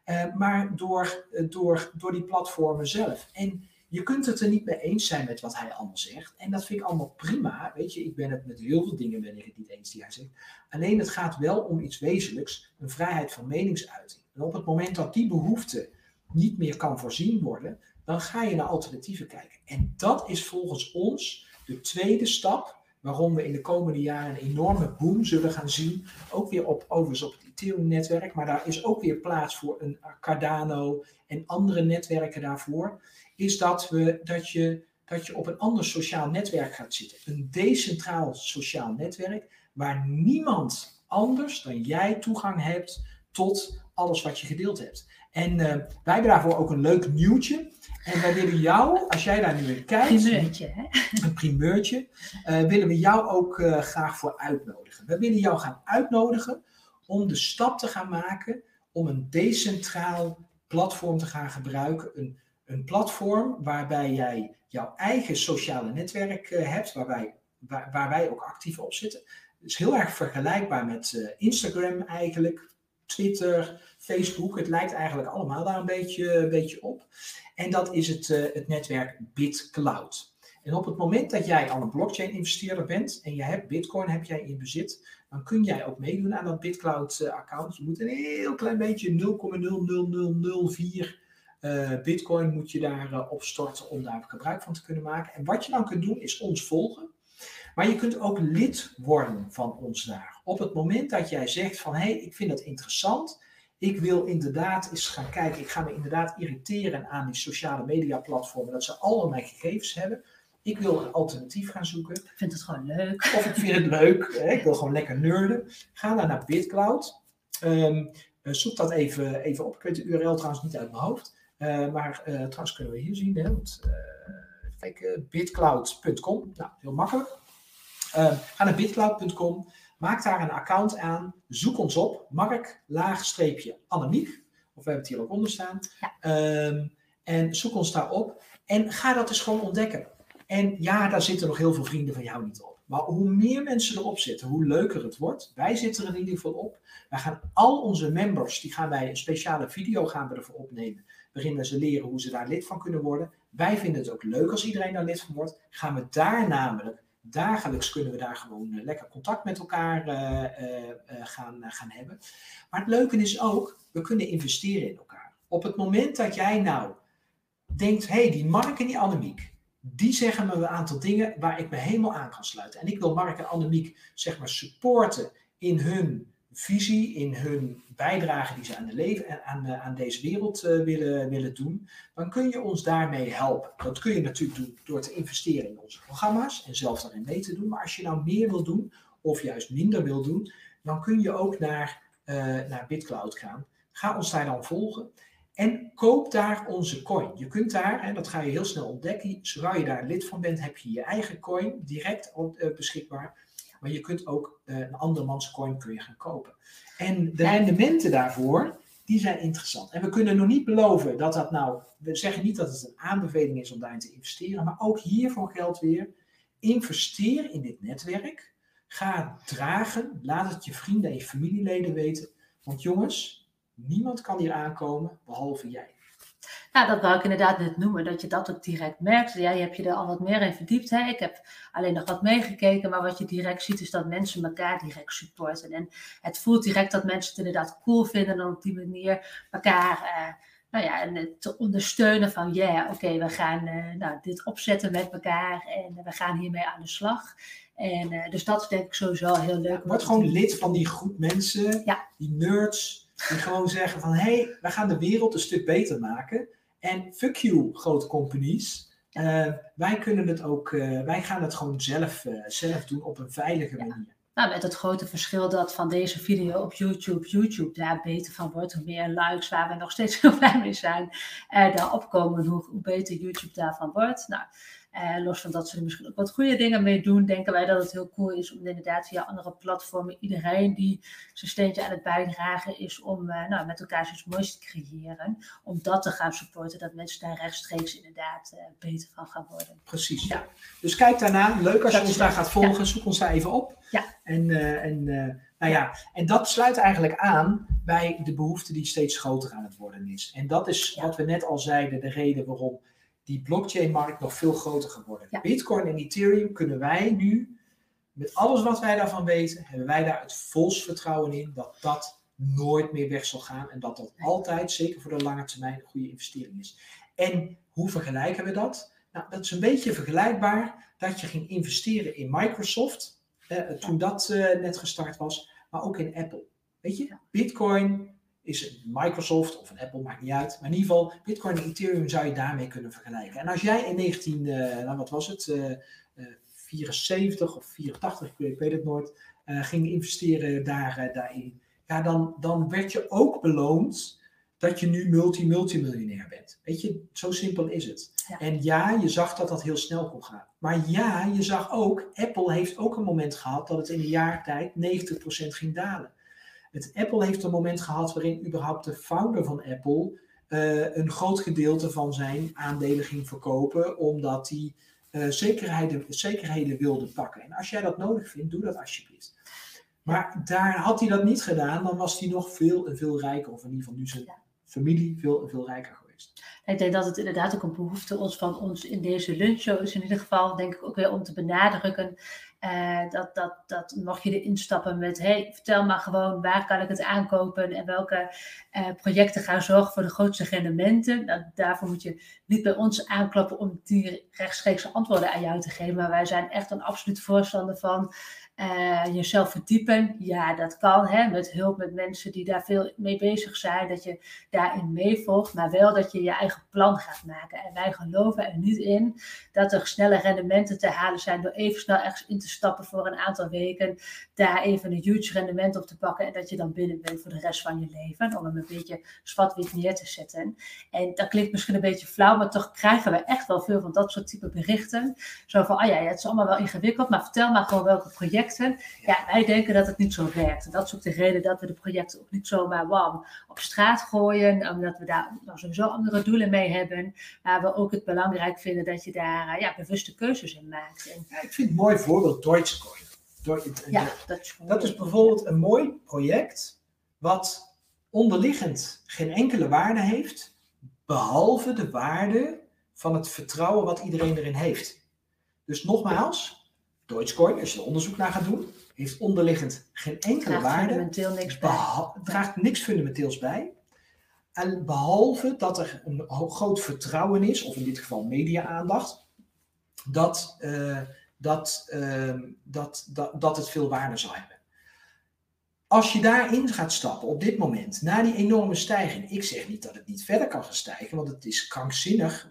uh, maar door, uh, door, door die platformen zelf. En je kunt het er niet mee eens zijn met wat hij allemaal zegt. En dat vind ik allemaal prima. Weet je, ik ben het met heel veel dingen ben ik het niet eens die hij zegt. Alleen het gaat wel om iets wezenlijks, een vrijheid van meningsuiting. En op het moment dat die behoefte niet meer kan voorzien worden, dan ga je naar alternatieven kijken. En dat is volgens ons de tweede stap waarom we in de komende jaren een enorme boom zullen gaan zien. Ook weer op, overigens op het Ethereum-netwerk, maar daar is ook weer plaats voor een Cardano en andere netwerken daarvoor. Is dat, we, dat, je, dat je op een ander sociaal netwerk gaat zitten. Een decentraal sociaal netwerk waar niemand anders dan jij toegang hebt tot alles wat je gedeeld hebt. En uh, wij hebben daarvoor ook een leuk nieuwtje. En wij willen jou, als jij daar nu in kijkt, primeurtje, hè? een primeurtje, uh, willen we jou ook uh, graag voor uitnodigen. We willen jou gaan uitnodigen om de stap te gaan maken om een decentraal platform te gaan gebruiken. Een, een platform waarbij jij jouw eigen sociale netwerk uh, hebt, waar, wij ook actief op zitten. Het is heel erg vergelijkbaar met Instagram eigenlijk, Twitter, Facebook. Het lijkt eigenlijk allemaal daar een beetje, beetje op. En dat is het, uh, het netwerk BitCloud. En op het moment dat jij al een blockchain investeerder bent en je hebt Bitcoin heb jij in bezit, dan kun jij ook meedoen aan dat BitCloud uh, account. Je moet een heel klein beetje 0,00004 uh, Bitcoin moet je daar uh, opstorten om daar gebruik van te kunnen maken. En wat je dan kunt doen is ons volgen. Maar je kunt ook lid worden van ons daar. Op het moment dat jij zegt van hé, hey, ik vind dat interessant. Ik wil inderdaad eens gaan kijken. Ik ga me inderdaad irriteren aan die sociale media platformen. Dat ze al mijn gegevens hebben. Ik wil een alternatief gaan zoeken. Ik vind het gewoon leuk. Of ik vind het leuk. Hè? Ik wil gewoon lekker nerden. Ga dan naar BitCloud. Um, zoek dat even, even op. Ik weet de URL trouwens niet uit mijn hoofd. Uh, maar uh, trouwens kunnen we hier zien. Hè? Want, kijk, bitcloud.com. Nou, heel makkelijk. Ga naar bitcloud.com, maak daar een account aan, zoek ons op, Mark, laagstreepje Annemiek, of we hebben het hier ook onder staan, ja. um, en zoek ons daar op en ga dat eens gewoon ontdekken. En ja, daar zitten nog heel veel vrienden van jou niet op. Maar hoe meer mensen erop zitten, hoe leuker het wordt. Wij zitten er in ieder geval op. Wij gaan al onze members, die gaan wij een speciale video gaan we ervoor opnemen. Waarin we ze leren hoe ze daar lid van kunnen worden. Wij vinden het ook leuk als iedereen daar lid van wordt. Gaan we daar namelijk dagelijks kunnen we daar gewoon uh, lekker contact met elkaar uh, uh, gaan, gaan hebben. Maar het leuke is ook, we kunnen investeren in elkaar. Op het moment dat jij nou denkt, hé, hey, die Mark en die Annemiek, die zeggen me een aantal dingen waar ik me helemaal aan kan sluiten. En ik wil Mark en Annemiek, zeg maar, supporten in hun visie, in hun bijdrage die ze aan, de leven, aan, aan deze wereld uh, willen, willen doen, dan kun je ons daarmee helpen. Dat kun je natuurlijk doen door te investeren in onze programma's en zelf daarin mee te doen. Maar als je nou meer wil doen, of juist minder wil doen, dan kun je ook naar, uh, naar BitCloud gaan. Ga ons daar dan volgen. En koop daar onze coin. Je kunt daar, en dat ga je heel snel ontdekken, zodra je daar lid van bent, heb je je eigen coin direct uh, beschikbaar. Maar je kunt ook uh, een andermans coin kun je gaan kopen. En de rendementen daarvoor, die zijn interessant. En we kunnen nog niet beloven dat dat nou, we zeggen niet dat het een aanbeveling is om daarin te investeren, maar ook hiervoor geldt weer, investeer in dit netwerk. Ga dragen, laat het je vrienden en je familieleden weten. Want jongens, niemand kan hier aankomen behalve jij. Ja, dat wou ik inderdaad net noemen, dat je dat ook direct merkt. Jij hebt je er al wat meer in verdiept. Hè? Ik heb alleen nog wat meegekeken, maar wat je direct ziet is dat mensen elkaar direct supporten. En het voelt direct dat mensen het inderdaad cool vinden en op die manier elkaar nou ja, en te ondersteunen van ja, yeah, oké, we gaan uh, nou, dit opzetten met elkaar en we gaan hiermee aan de slag. En uh, dus dat is denk ik sowieso heel leuk. Word gewoon lid van die groep mensen, ja. die nerds, die gewoon zeggen van hé, hey, we gaan de wereld een stuk beter maken. En fuck you, grote companies. Uh, wij kunnen het ook, wij gaan het gewoon zelf, zelf doen op een veilige manier. Nou, met het grote verschil dat van deze video op YouTube, YouTube daar beter van wordt, hoe meer likes, waar we nog steeds heel blij mee zijn, er daar opkomen, hoe, hoe beter YouTube daarvan wordt. Nou, uh, los van dat ze er misschien ook wat goede dingen mee doen, denken wij dat het heel cool is om inderdaad via andere platformen iedereen die zijn steentje aan het bijdragen is om uh, nou, met elkaar iets moois te creëren, om dat te gaan supporten, dat mensen daar rechtstreeks inderdaad uh, beter van gaan worden. Precies. Ja. Dus kijk daarna. Leuk als je ons daar gaat volgen. Ja. Zoek ons daar even op. Ja. En, en nou ja, en dat sluit eigenlijk aan bij de behoefte die steeds groter aan het worden is. En dat is ja. wat we net al zeiden, de reden waarom die blockchain-markt nog veel groter geworden. Ja. Bitcoin en Ethereum kunnen wij nu, met alles wat wij daarvan weten, hebben wij daar het volst vertrouwen in dat dat nooit meer weg zal gaan en dat dat altijd, zeker voor de lange termijn, een goede investering is. En hoe vergelijken we dat? Nou, dat is een beetje vergelijkbaar dat je ging investeren in Microsoft, eh, toen dat eh, net gestart was, maar ook in Apple. Weet je, Bitcoin is het Microsoft of een Apple, maakt niet uit. Maar in ieder geval, Bitcoin en Ethereum zou je daarmee kunnen vergelijken. En als jij in 19, uh, nou wat was het, uh, uh, 74 of 84, ik weet het nooit, eh, ging investeren daar, daarin. Ja, dan, dan werd je ook beloond dat je nu multi-multimiljonair bent. Weet je, zo simpel is het. Ja. En ja, je zag dat dat heel snel kon gaan. Maar ja, je zag ook, Apple heeft ook een moment gehad dat het in een jaar tijd 90% ging dalen. Het Apple heeft een moment gehad waarin überhaupt de founder van Apple uh, een groot gedeelte van zijn aandelen ging verkopen, omdat hij uh, zekerheden, zekerheden wilde pakken. En als jij dat nodig vindt, doe dat alsjeblieft. Maar daar had hij dat niet gedaan, dan was hij nog veel en veel rijker, of in ieder geval nu zijn Ja. familie veel en veel rijker geweest. Ik denk dat het inderdaad ook een behoefte ons van ons in deze lunchshow is in ieder geval, denk ik ook weer om te benadrukken. Uh, dat, dat, dat mocht je erin stappen met, hey, vertel maar gewoon waar kan ik het aankopen en welke uh, projecten gaan zorgen voor de grootste rendementen. Nou, daarvoor moet je niet bij ons aankloppen om die rechtstreekse antwoorden aan jou te geven. Maar wij zijn echt een absoluut voorstander van uh, jezelf verdiepen. Ja, dat kan hè, met hulp met mensen die daar veel mee bezig zijn. Dat je daarin meevolgt, maar wel dat je je eigen plan gaat maken. En wij geloven er niet in dat er snelle rendementen te halen zijn door even snel ergens in te stappen voor een aantal weken. Daar even een huge rendement op te pakken en dat je dan binnen bent voor de rest van je leven. Om hem een beetje zwart-wit neer te zetten. En dat klinkt misschien een beetje flauw, maar toch krijgen we echt wel veel van dat soort type berichten. Zo van, ah ja, het is allemaal wel ingewikkeld, maar vertel maar gewoon welke projecten ja, wij denken dat het niet zo werkt. En dat is ook de reden dat we de projecten ook niet zomaar wam op straat gooien. Omdat we daar nou, sowieso andere doelen mee hebben. Maar we ook het belangrijk vinden dat je daar ja, bewuste keuzes in maakt. En, Ja, ik vind het een mooi voorbeeld. Do- ja, dat is, Dat is bijvoorbeeld een mooi project wat onderliggend geen enkele waarde heeft, behalve de waarde van het vertrouwen wat iedereen erin heeft. Dus nogmaals, Dogecoin, als je er onderzoek naar gaat doen, heeft onderliggend geen enkele draagt waarde, fundamenteel niks bij. beha- draagt niks fundamenteels bij. En behalve dat er een groot vertrouwen is, of in dit geval media-aandacht, dat, eh, dat, ehm, dat, dat, dat het veel waarde zal hebben. Als je daarin gaat stappen op dit moment, na die enorme stijging, ik zeg niet dat het niet verder kan gaan stijgen, want het is krankzinnig.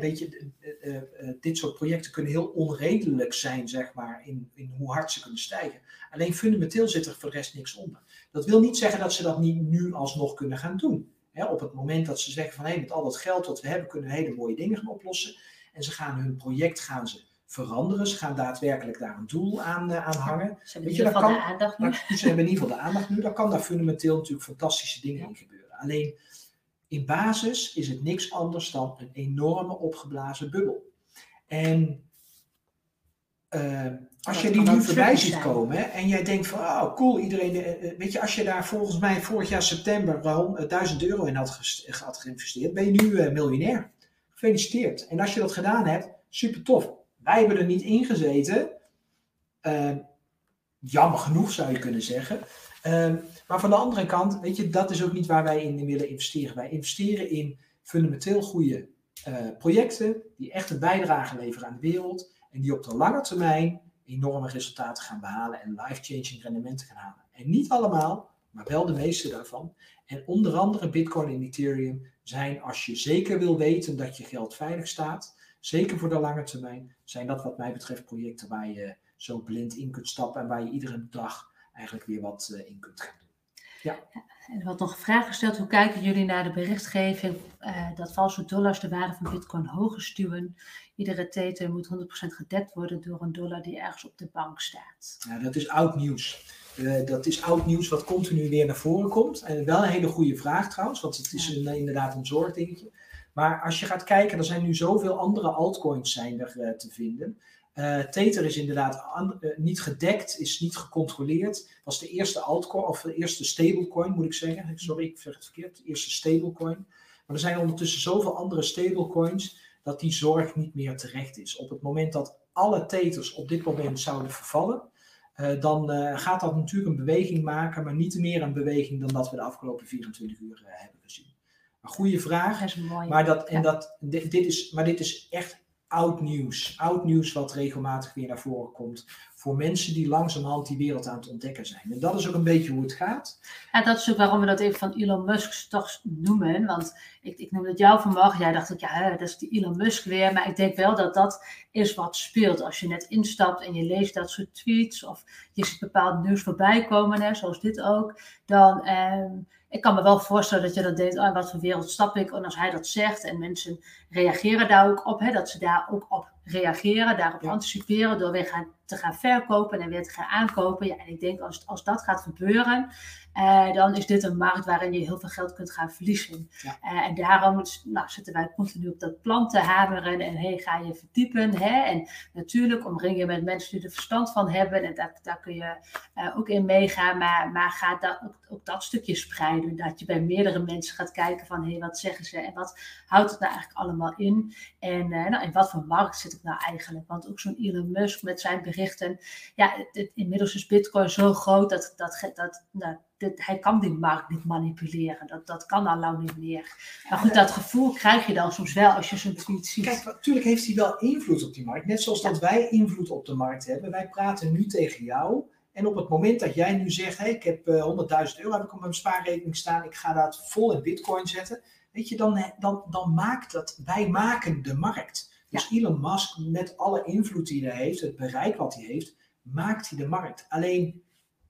Weet je, eh, eh, eh, dit soort projecten kunnen heel onredelijk zijn, zeg maar, in, in hoe hard ze kunnen stijgen. Alleen fundamenteel zit er voor de rest niks onder. Dat wil niet zeggen dat ze dat niet nu alsnog kunnen gaan doen. Op het moment dat ze zeggen van hé, met al dat geld wat we hebben, kunnen we hele mooie dingen gaan oplossen. En ze gaan hun project gaan ze veranderen. Ze gaan daadwerkelijk daar een doel aan, eh, aan hangen. Ze hebben Weet in je, ieder geval kan- de aandacht nu. Ze hebben in ieder geval de aandacht nu. Dan kan daar fundamenteel natuurlijk fantastische dingen in gebeuren. Alleen in basis is het niks anders dan een enorme opgeblazen bubbel. En eh, als je die nu voorbij ziet zijn. komen hè, en jij denkt van, oh cool, iedereen, eh, weet je, als je daar volgens mij vorig jaar september eh, 1000 euro in had, had geïnvesteerd, ben je nu miljonair. Gefeliciteerd. En als je dat gedaan hebt, super tof. Wij hebben er niet in gezeten. Eh, jammer genoeg zou je kunnen zeggen. Ehm, maar van de andere kant, weet je, dat is ook niet waar wij in willen investeren. Wij investeren in fundamenteel goede uh, projecten die echt een bijdrage leveren aan de wereld en die op de lange termijn enorme resultaten gaan behalen en life-changing rendementen gaan halen. En niet allemaal, maar wel de meeste daarvan. En onder andere Bitcoin en Ethereum zijn, als je zeker wil weten dat je geld veilig staat, zeker voor de lange termijn, zijn dat wat mij betreft projecten waar je zo blind in kunt stappen en waar je iedere dag eigenlijk weer wat uh, in kunt gaan doen. Ja. En er wordt nog een vraag gesteld, hoe kijken jullie naar de berichtgeving uh, dat valse dollars de waarde van bitcoin hoger stuwen? Iedere tether moet 100% gedekt worden door een dollar die ergens op de bank staat. Ja, dat is oud nieuws. Uh, dat is oud nieuws wat continu weer naar voren komt. En wel een hele goede vraag trouwens, want het is een, inderdaad een zorgdingetje. Maar als je gaat kijken, er zijn nu zoveel andere altcoins zijn er uh, te vinden. Uh, Tether is inderdaad uh, niet gedekt, is niet gecontroleerd. Was de eerste altcoin, of de eerste stablecoin moet ik zeggen. Sorry, ik zeg het verkeerd. De eerste stablecoin. Maar er zijn ondertussen zoveel andere stablecoins dat die zorg niet meer terecht is. Op het moment dat alle Tethers op dit moment zouden vervallen, dan gaat dat natuurlijk een beweging maken, maar niet meer een beweging dan dat we de afgelopen 24 uur hebben gezien. Een goede vraag. Dat is mooi. Maar, dat, en ja. dat, dit, dit is, maar dit is echt oud nieuws. Oud nieuws wat regelmatig weer naar voren komt. Voor mensen die langzamerhand die wereld aan het ontdekken zijn. En dat is ook een beetje hoe het gaat. Ja, dat is ook waarom we dat even van Elon Musk toch noemen. Want ik, ik noemde het jou vanmorgen. Jij dacht ook, ja, dat is die Elon Musk weer. Maar ik denk wel dat dat is wat speelt. Als je net instapt en je leest dat soort tweets. Of je ziet bepaald nieuws voorbij komen, hè, zoals dit ook. Dan... Eh, ik kan me wel voorstellen dat je dat denkt, oh, wat voor wereld stap ik? En als hij dat zegt en mensen reageren daar ook op, hè, dat ze daar ook op reageren, daarop ja. anticiperen door weer gaan, te gaan verkopen en weer te gaan aankopen. Ja, en ik denk als, als dat gaat gebeuren, uh, dan is dit een markt waarin je heel veel geld kunt gaan verliezen. Ja. Uh, en daarom nou, zitten wij continu op dat plan te hameren en hey, ga je verdiepen. Hè? En natuurlijk omring je met mensen die er verstand van hebben en daar, daar kun je uh, ook in meegaan. Maar, maar ga dat, ook, ook, dat stukje spreiden, dat je bij meerdere mensen gaat kijken van hey, wat zeggen ze en wat houdt het nou eigenlijk allemaal in? En nou, in wat voor markt zit ik nou eigenlijk? Want ook zo'n Elon Musk met zijn berichten, ja, het, het, inmiddels is Bitcoin zo groot dat, dat, dat nou, dit, hij kan die markt niet manipuleren. Dat, dat kan al lang niet meer. Maar goed, dat gevoel krijg je dan soms wel als je zo'n tweet ziet. Kijk, natuurlijk heeft hij wel invloed op die markt. Net zoals dat wij invloed op de markt hebben. Wij praten nu tegen jou. En op het moment dat jij nu zegt, hey, ik heb uh, 100.000 euro heb ik op mijn spaarrekening staan, ik ga dat vol in bitcoin zetten. Weet je, dan, dan, dan maakt dat, wij maken de markt. Dus ja. Elon Musk, met alle invloed die hij heeft, het bereik wat hij heeft, maakt hij de markt. Alleen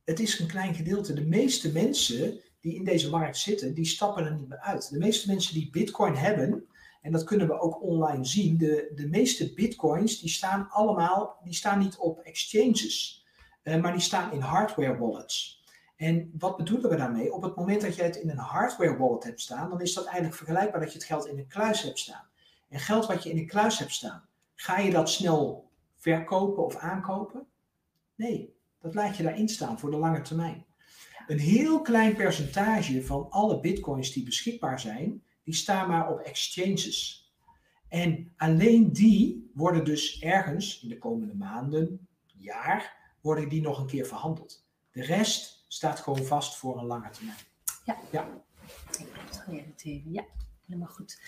het is een klein gedeelte. De meeste mensen die in deze markt zitten, die stappen er niet meer uit. De meeste mensen die bitcoin hebben, en dat kunnen we ook online zien, de, de meeste bitcoins die staan allemaal, die staan niet op exchanges, uh, maar die staan in hardware wallets. En wat bedoelen we daarmee? Op het moment dat je het in een hardware wallet hebt staan, dan is dat eigenlijk vergelijkbaar dat je het geld in een kluis hebt staan. En geld wat je in een kluis hebt staan, ga je dat snel verkopen of aankopen? Nee, dat laat je daarin staan voor de lange termijn. Een heel klein percentage van alle bitcoins die beschikbaar zijn, die staan maar op exchanges. En alleen die worden dus ergens in de komende maanden, jaar, worden die nog een keer verhandeld. De rest staat gewoon vast voor een lange termijn. Ja. Ja. Ja, helemaal goed.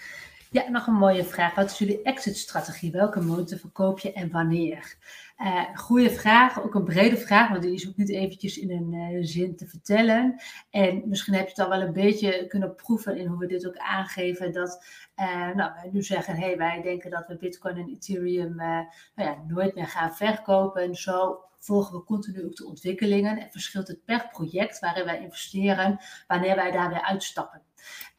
Ja, nog een mooie vraag. Wat is jullie exit-strategie? Welke motor verkoop je en wanneer? Uh, goede vraag, ook een brede vraag, want die is ook niet eventjes in een uh, zin te vertellen. En misschien heb je het al wel een beetje kunnen proeven in hoe we dit ook aangeven. Dat uh, nou, wij nu zeggen, hey, wij denken dat we Bitcoin en Ethereum nou ja, nooit meer gaan verkopen. En zo volgen we continu ook de ontwikkelingen. En verschilt het per project waarin wij investeren, wanneer wij daar weer uitstappen.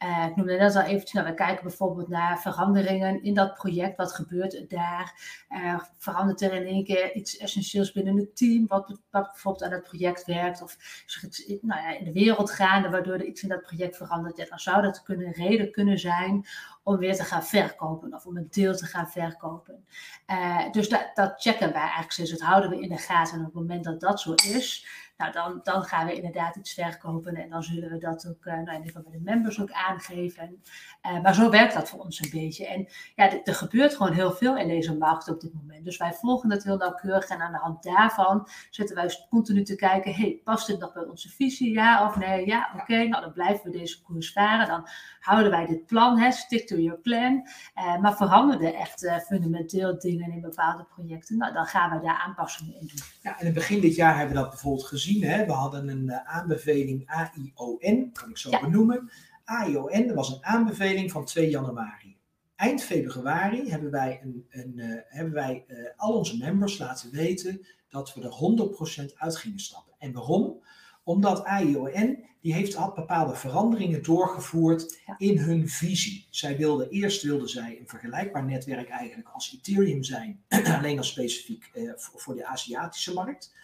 Uh, ik noemde net al eventjes, we kijken bijvoorbeeld naar veranderingen in dat project. Wat gebeurt er daar? Uh, verandert er in één keer iets essentieels binnen het team, wat, bijvoorbeeld aan het project werkt? Of is er iets nou ja, in de wereld gaande waardoor er iets in dat project verandert? Ja, dan zou dat kunnen, een reden kunnen zijn om weer te gaan verkopen of om een deel te gaan verkopen. Uh, dus dat, dat checken wij eigenlijk steeds. Dat houden we in de gaten. En op het moment dat dat zo is, nou, dan, dan gaan we inderdaad iets verkopen en dan zullen we dat ook, uh, nou, bij de members ook aangeven. Uh, maar zo werkt dat voor ons een beetje. En ja, er gebeurt gewoon heel veel in deze markt op dit moment. Dus wij volgen het heel nauwkeurig en aan de hand daarvan zitten wij continu te kijken, hey, past dit nog bij onze visie, ja of nee? Ja, oké, nou dan blijven we deze koers varen. Dan houden wij dit plan, hè, stick to your plan. Uh, maar veranderen echt fundamenteel dingen in bepaalde projecten, nou, dan gaan we daar aanpassingen in doen. Ja, in het begin dit jaar hebben we dat bijvoorbeeld gezien Hè? We hadden een uh, aanbeveling AION, kan ik zo ja. benoemen. AION, dat was een aanbeveling van 2 januari. Eind februari hebben wij, een, een, uh, hebben wij uh, al onze members laten weten dat we er 100% uit gingen stappen. En waarom? Omdat AION die heeft, had bepaalde veranderingen doorgevoerd ja. in hun visie. Zij wilden, eerst wilden zij een vergelijkbaar netwerk eigenlijk als Ethereum zijn, alleen al specifiek uh, voor, voor de Aziatische markt.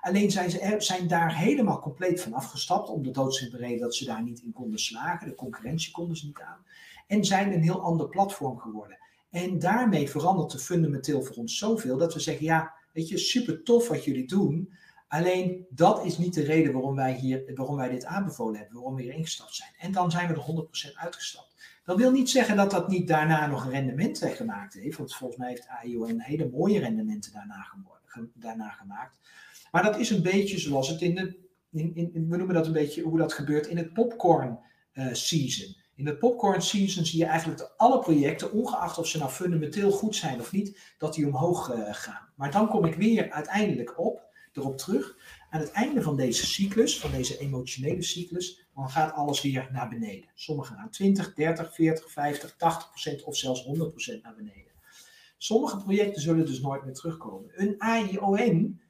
Alleen zijn ze zijn daar helemaal compleet van afgestapt, om de doodsimpele reden dat ze daar niet in konden slagen. De concurrentie konden ze niet aan. En zijn een heel ander platform geworden. En daarmee verandert het fundamenteel voor ons zoveel dat we zeggen: ja, weet je, super tof wat jullie doen. Alleen dat is niet de reden waarom wij, hier, waarom wij dit aanbevolen hebben, waarom we hier ingestapt zijn. En dan zijn we er 100% uitgestapt. Dat wil niet zeggen dat dat niet daarna nog een rendement gemaakt heeft. Want volgens mij heeft AIO een hele mooie rendementen daarna, daarna gemaakt. Maar dat is een beetje zoals het in de, in, in, we noemen dat een beetje hoe dat gebeurt in het popcorn uh, season. In het popcorn season zie je eigenlijk dat alle projecten, ongeacht of ze nou fundamenteel goed zijn of niet, dat die omhoog uh, gaan. Maar dan kom ik weer uiteindelijk op, erop terug. Aan het einde van deze cyclus, van deze emotionele cyclus, dan gaat alles weer naar beneden. Sommige gaan 20, 30, 40, 50, 80 procent of zelfs 100 procent naar beneden. Sommige projecten zullen dus nooit meer terugkomen. Een AION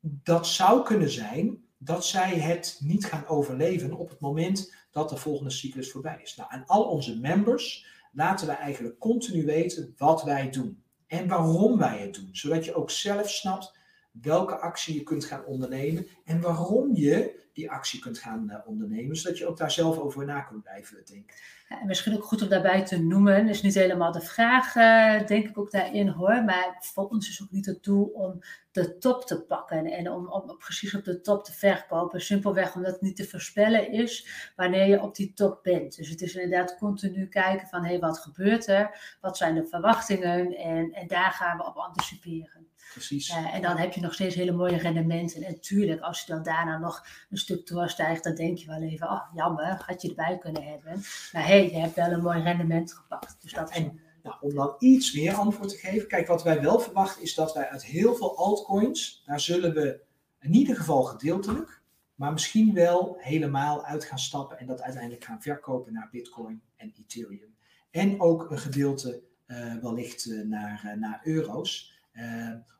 dat zou kunnen zijn dat zij het niet gaan overleven op het moment dat de volgende cyclus voorbij is. Nou, aan al onze members laten wij eigenlijk continu weten wat wij doen en waarom wij het doen, zodat je ook zelf snapt welke actie je kunt gaan ondernemen en waarom je die actie kunt gaan uh, ondernemen, zodat je ook daar zelf over na kunt blijven denken. En misschien ook goed om daarbij te noemen, is niet helemaal de vraag, uh, denk ik ook daarin hoor, maar voor ons is ook niet het doel om de top te pakken en om, om precies op de top te verkopen. Simpelweg omdat het niet te voorspellen is wanneer je op die top bent. Dus het is inderdaad continu kijken van hé, hey, wat gebeurt er? Wat zijn de verwachtingen? En, en daar gaan we op anticiperen. Precies. Uh, en dan heb je nog steeds hele mooie rendementen. En natuurlijk, als je dan daarna nog een stuk doorstijgt, dan denk je wel even, oh jammer, had je erbij kunnen hebben. Maar hé, hey, je hebt wel een mooi rendement gepakt. Dus dat en, nou, om dan iets meer antwoord te geven. Kijk, wat wij wel verwachten is dat wij uit heel veel altcoins, daar zullen we in ieder geval gedeeltelijk, maar misschien wel helemaal uit gaan stappen en dat uiteindelijk gaan verkopen naar Bitcoin en Ethereum. En ook een gedeelte uh, wellicht uh, naar, naar euro's.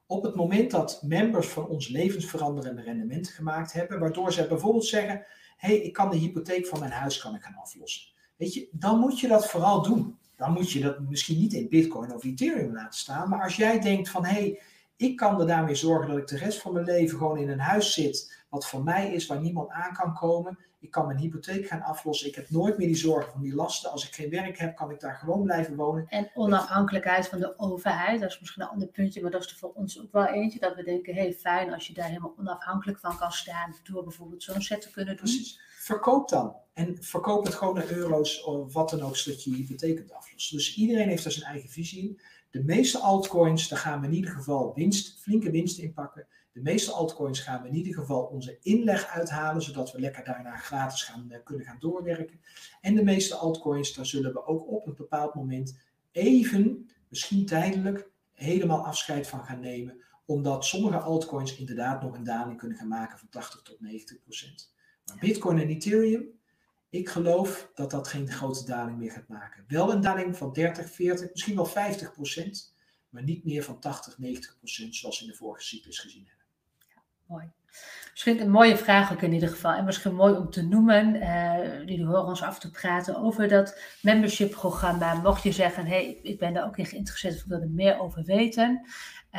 Op het moment dat members van ons levensveranderende rendementen gemaakt hebben, waardoor ze bijvoorbeeld zeggen: hé, hey, ik kan de hypotheek van mijn huis kan ik gaan aflossen. Weet je, dan moet je dat vooral doen dan moet je dat misschien niet in Bitcoin of Ethereum laten staan. Maar als jij denkt van hé, hey, ik kan er daarmee zorgen dat ik de rest van mijn leven gewoon in een huis zit, wat voor mij is, waar niemand aan kan komen. Ik kan mijn hypotheek gaan aflossen. Ik heb nooit meer die zorgen van die lasten. Als ik geen werk heb, kan ik daar gewoon blijven wonen. En onafhankelijkheid van de overheid, dat is misschien een ander puntje, maar dat is er voor ons ook wel eentje. Dat we denken, hé, hey, fijn als je daar helemaal onafhankelijk van kan staan, door bijvoorbeeld zo'n set te kunnen doen. Precies verkoop dan. En verkoop het gewoon naar euro's of wat dan ook, zodat je je hypotheek kunt aflossen. Dus iedereen heeft daar zijn eigen visie in. De meeste altcoins, daar gaan we in ieder geval winst, flinke winst in pakken. De meeste altcoins gaan we in ieder geval onze inleg uithalen, zodat we lekker daarna gratis gaan, uh, kunnen gaan doorwerken. En de meeste altcoins, daar zullen we ook op een bepaald moment even, misschien tijdelijk, helemaal afscheid van gaan nemen. Omdat sommige altcoins inderdaad nog een daling kunnen gaan maken van 80 tot 90 procent. Maar Bitcoin en Ethereum, ik geloof dat dat geen grote daling meer gaat maken. Wel een daling van 30, 40, misschien wel 50 procent, maar niet meer van 80, 90 procent zoals we in de vorige cyclus gezien hebben. Ja, mooi. Misschien een mooie vraag ook in ieder geval. En misschien mooi om te noemen. Uh, jullie horen ons af toe praten over dat membership programma. Mocht je zeggen, hey, ik ben daar ook in geïnteresseerd of ik wil er meer over weten.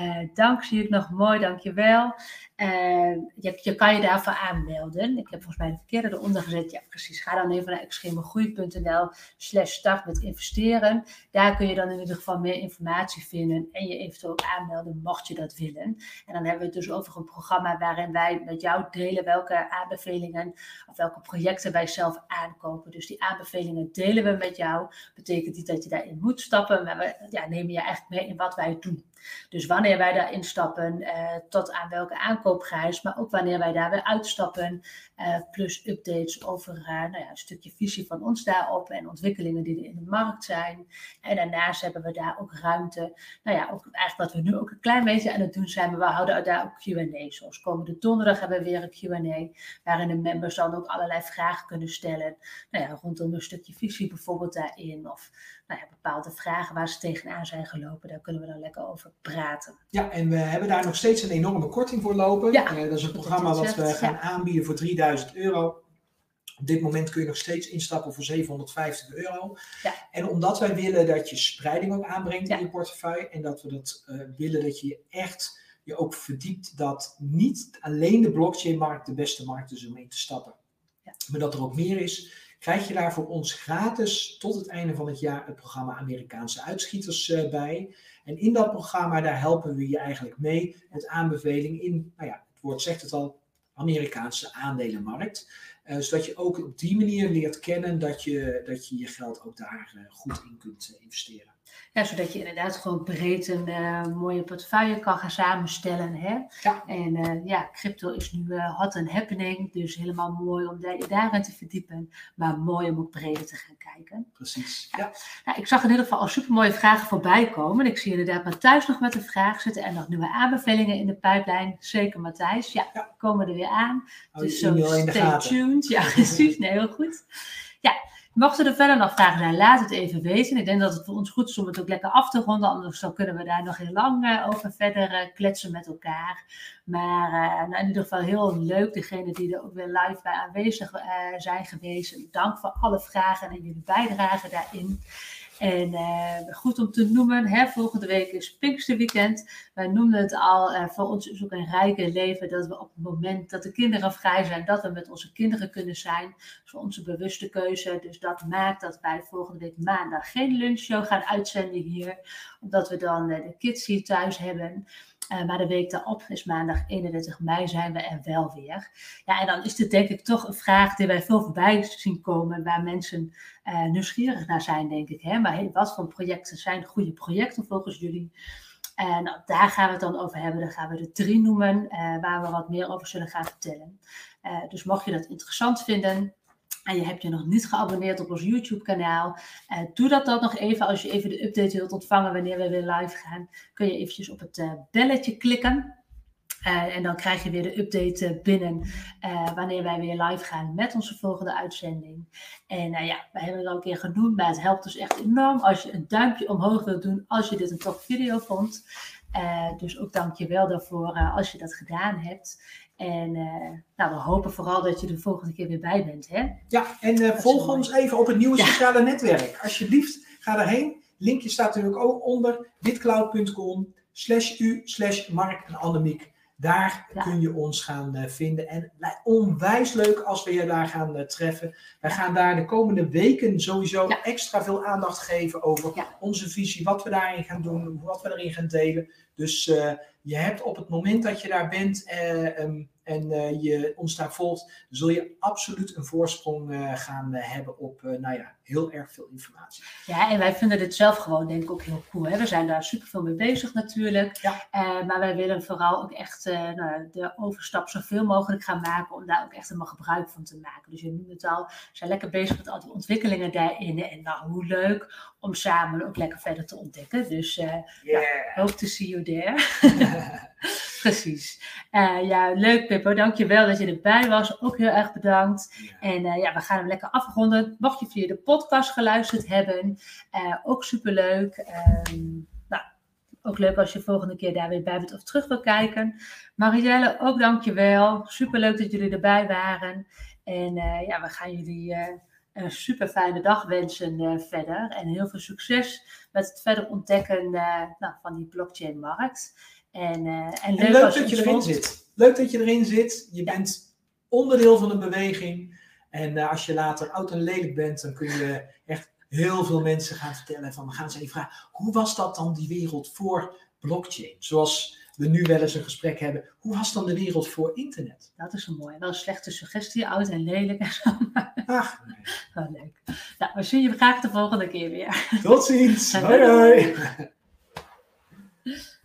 Uh, dank zie ik nog mooi, dankjewel. Uh, je, je, kan je daarvoor aanmelden. Ik heb volgens mij de verkeerde eronder gezet. Ja, precies. Ga dan even naar extremegroei.nl slash start met investeren. Daar kun je dan in ieder geval meer informatie vinden en je eventueel aanmelden mocht je dat willen. En dan hebben we het dus over een programma waarin wij met jou delen welke aanbevelingen of welke projecten wij zelf aankopen. Dus die aanbevelingen delen we met jou. Betekent niet dat je daarin moet stappen, maar we ja, nemen je eigenlijk mee in wat wij doen. Dus wanneer wij daarin stappen, uh, tot aan welke aankoopprijs, maar ook wanneer wij daar weer uitstappen, uh, plus updates over uh, nou ja, een stukje visie van ons daarop en ontwikkelingen die er in de markt zijn. En daarnaast hebben we daar ook ruimte, nou ja, ook eigenlijk wat we nu ook een klein beetje aan het doen zijn, maar we houden daar ook Q&A. Zoals komende donderdag hebben we weer een Q&A, waarin de members dan ook allerlei vragen kunnen stellen, nou ja, rondom een stukje visie bijvoorbeeld daarin, of nou ja, bepaalde vragen waar ze tegenaan zijn gelopen, daar kunnen we dan lekker over praten. Ja, en we hebben daar nog steeds een enorme korting voor lopen. Ja, uh, dat is een programma wat we gaan aanbieden voor 3000 euro. Op dit moment kun je nog steeds instappen voor 750 euro. Ja. En omdat wij willen dat je spreiding ook aanbrengt in je portefeuille en dat we dat uh, willen dat je echt je ook verdiept dat niet alleen de blockchain-markt de beste markt is om in te stappen. Ja. Maar dat er ook meer is krijg je daar voor ons gratis tot het einde van het jaar het programma Amerikaanse uitschieters uh, bij. En in dat programma, daar helpen we je eigenlijk mee met aanbeveling in, nou ja, het woord zegt het al, Amerikaanse aandelenmarkt. Uh, zodat je ook op die manier leert kennen dat je dat je, je geld ook daar uh, goed in kunt investeren. Ja, zodat je inderdaad gewoon breed een uh, mooie portefeuille kan gaan samenstellen. Hè? Ja. En uh, ja, crypto is nu uh, hot and happening. Dus helemaal mooi om je daarin te verdiepen. Maar mooi om ook breder te gaan kijken. Precies. Ja. Nou, ik zag in ieder geval al super mooie vragen voorbij komen. Ik zie inderdaad Matthijs nog met een vraag zitten. En nog nieuwe aanbevelingen in de pijplijn. Zeker Matthijs. Ja, ja. komen er weer aan. Oh, dus zo stay tuned. Ja, precies. Nee, heel goed. Ja, Mochten er verder nog vragen zijn, laat het even weten. Ik denk dat het voor ons goed is om het ook lekker af te ronden. Anders dan kunnen we daar nog heel lang uh, over verder uh, kletsen met elkaar. Maar uh, nou, in ieder geval heel leuk. Degene die er ook weer live bij aanwezig zijn geweest. Dank voor alle vragen en jullie bijdrage daarin. En uh, goed om te noemen, hè, volgende week is Pinksterweekend. Wij noemden het al, uh, voor ons is ook een rijke leven dat we op het moment dat de kinderen vrij zijn, dat we met onze kinderen kunnen zijn. Dat is onze bewuste keuze. Dus dat maakt dat wij volgende week maandag geen lunchshow gaan uitzenden hier. Omdat we dan uh, de kids hier thuis hebben. Uh, maar de week daarop is maandag 31 mei zijn we er wel weer. Ja, en dan is dit denk ik toch een vraag die wij veel voorbij zien komen, waar mensen uh, nieuwsgierig naar zijn, denk ik. Hè? Maar wat voor projecten zijn goede projecten volgens jullie? En daar gaan we het dan over hebben. Dan gaan we er drie noemen, uh, waar we wat meer over zullen gaan vertellen. dus mocht je dat interessant vinden, en je hebt je nog niet geabonneerd op ons YouTube-kanaal, uh, doe dat dan nog even. Als je even de update wilt ontvangen wanneer we weer live gaan, kun je eventjes op het uh, belletje klikken. Uh, en dan krijg je weer de update binnen wanneer wij weer live gaan met onze volgende uitzending. En ja, wij hebben het al een keer genoemd, maar het helpt dus echt enorm als je een duimpje omhoog wilt doen als je dit een top video vond. dus ook dank je wel daarvoor als je dat gedaan hebt. En uh, nou, we hopen vooral dat je de volgende keer weer bij bent. Hè? Ja, en uh, volg ons even op het nieuwe sociale netwerk. Alsjeblieft, ga daarheen. Linkje staat natuurlijk ook onder bitcloud.com slash u slash Mark en Annemiek. Daar kun je ons gaan uh, vinden. En onwijs leuk als we je daar gaan treffen. Wij gaan daar de komende weken sowieso extra veel aandacht geven over onze visie, wat we daarin gaan doen, wat we erin gaan delen. Dus je hebt op het moment dat je daar bent eh, ehm, en uh, je ons daar volgt, zul je absoluut een voorsprong uh, gaan hebben op nou ja, heel erg veel informatie. Ja, en wij vinden dit zelf gewoon denk ik ook heel cool. Hè? We zijn daar super veel mee bezig natuurlijk. Ja. maar wij willen vooral ook echt nou, de overstap zoveel mogelijk gaan maken om daar ook echt helemaal gebruik van te maken. Dus je noemt het al, we zijn lekker bezig met al die ontwikkelingen daarin. En nou, hoe leuk om samen ook lekker verder te ontdekken. Dus yeah. nou, hope to see you there. Precies. Uh, ja, leuk Pippo. Dankjewel dat je erbij was. Ook heel erg bedankt. En uh, ja, we gaan hem lekker afronden. Mocht je via de podcast geluisterd hebben, uh, ook superleuk. Um, ook leuk als je volgende keer daar weer bij bent of terug wil kijken. Marielle, ook dankjewel. Superleuk dat jullie erbij waren. En ja, we gaan jullie een super fijne dag wensen verder. En heel veel succes met het verder ontdekken nou, van die blockchain-markt. En, en, leuk, leuk dat je erin zit. Leuk dat je erin zit. Je bent onderdeel van een beweging. En als je later oud en lelijk bent, dan kun je echt heel veel mensen gaan vertellen van, gaan ze even vragen, hoe was dat dan die wereld voor blockchain? Zoals we nu wel eens een gesprek hebben, hoe was dan de wereld voor internet? Dat is een mooie, wel een slechte suggestie, oud en lelijk en zo. Ach, nee. Wel leuk. Nou, we zien je graag de volgende keer weer. Tot ziens. hoi hoi.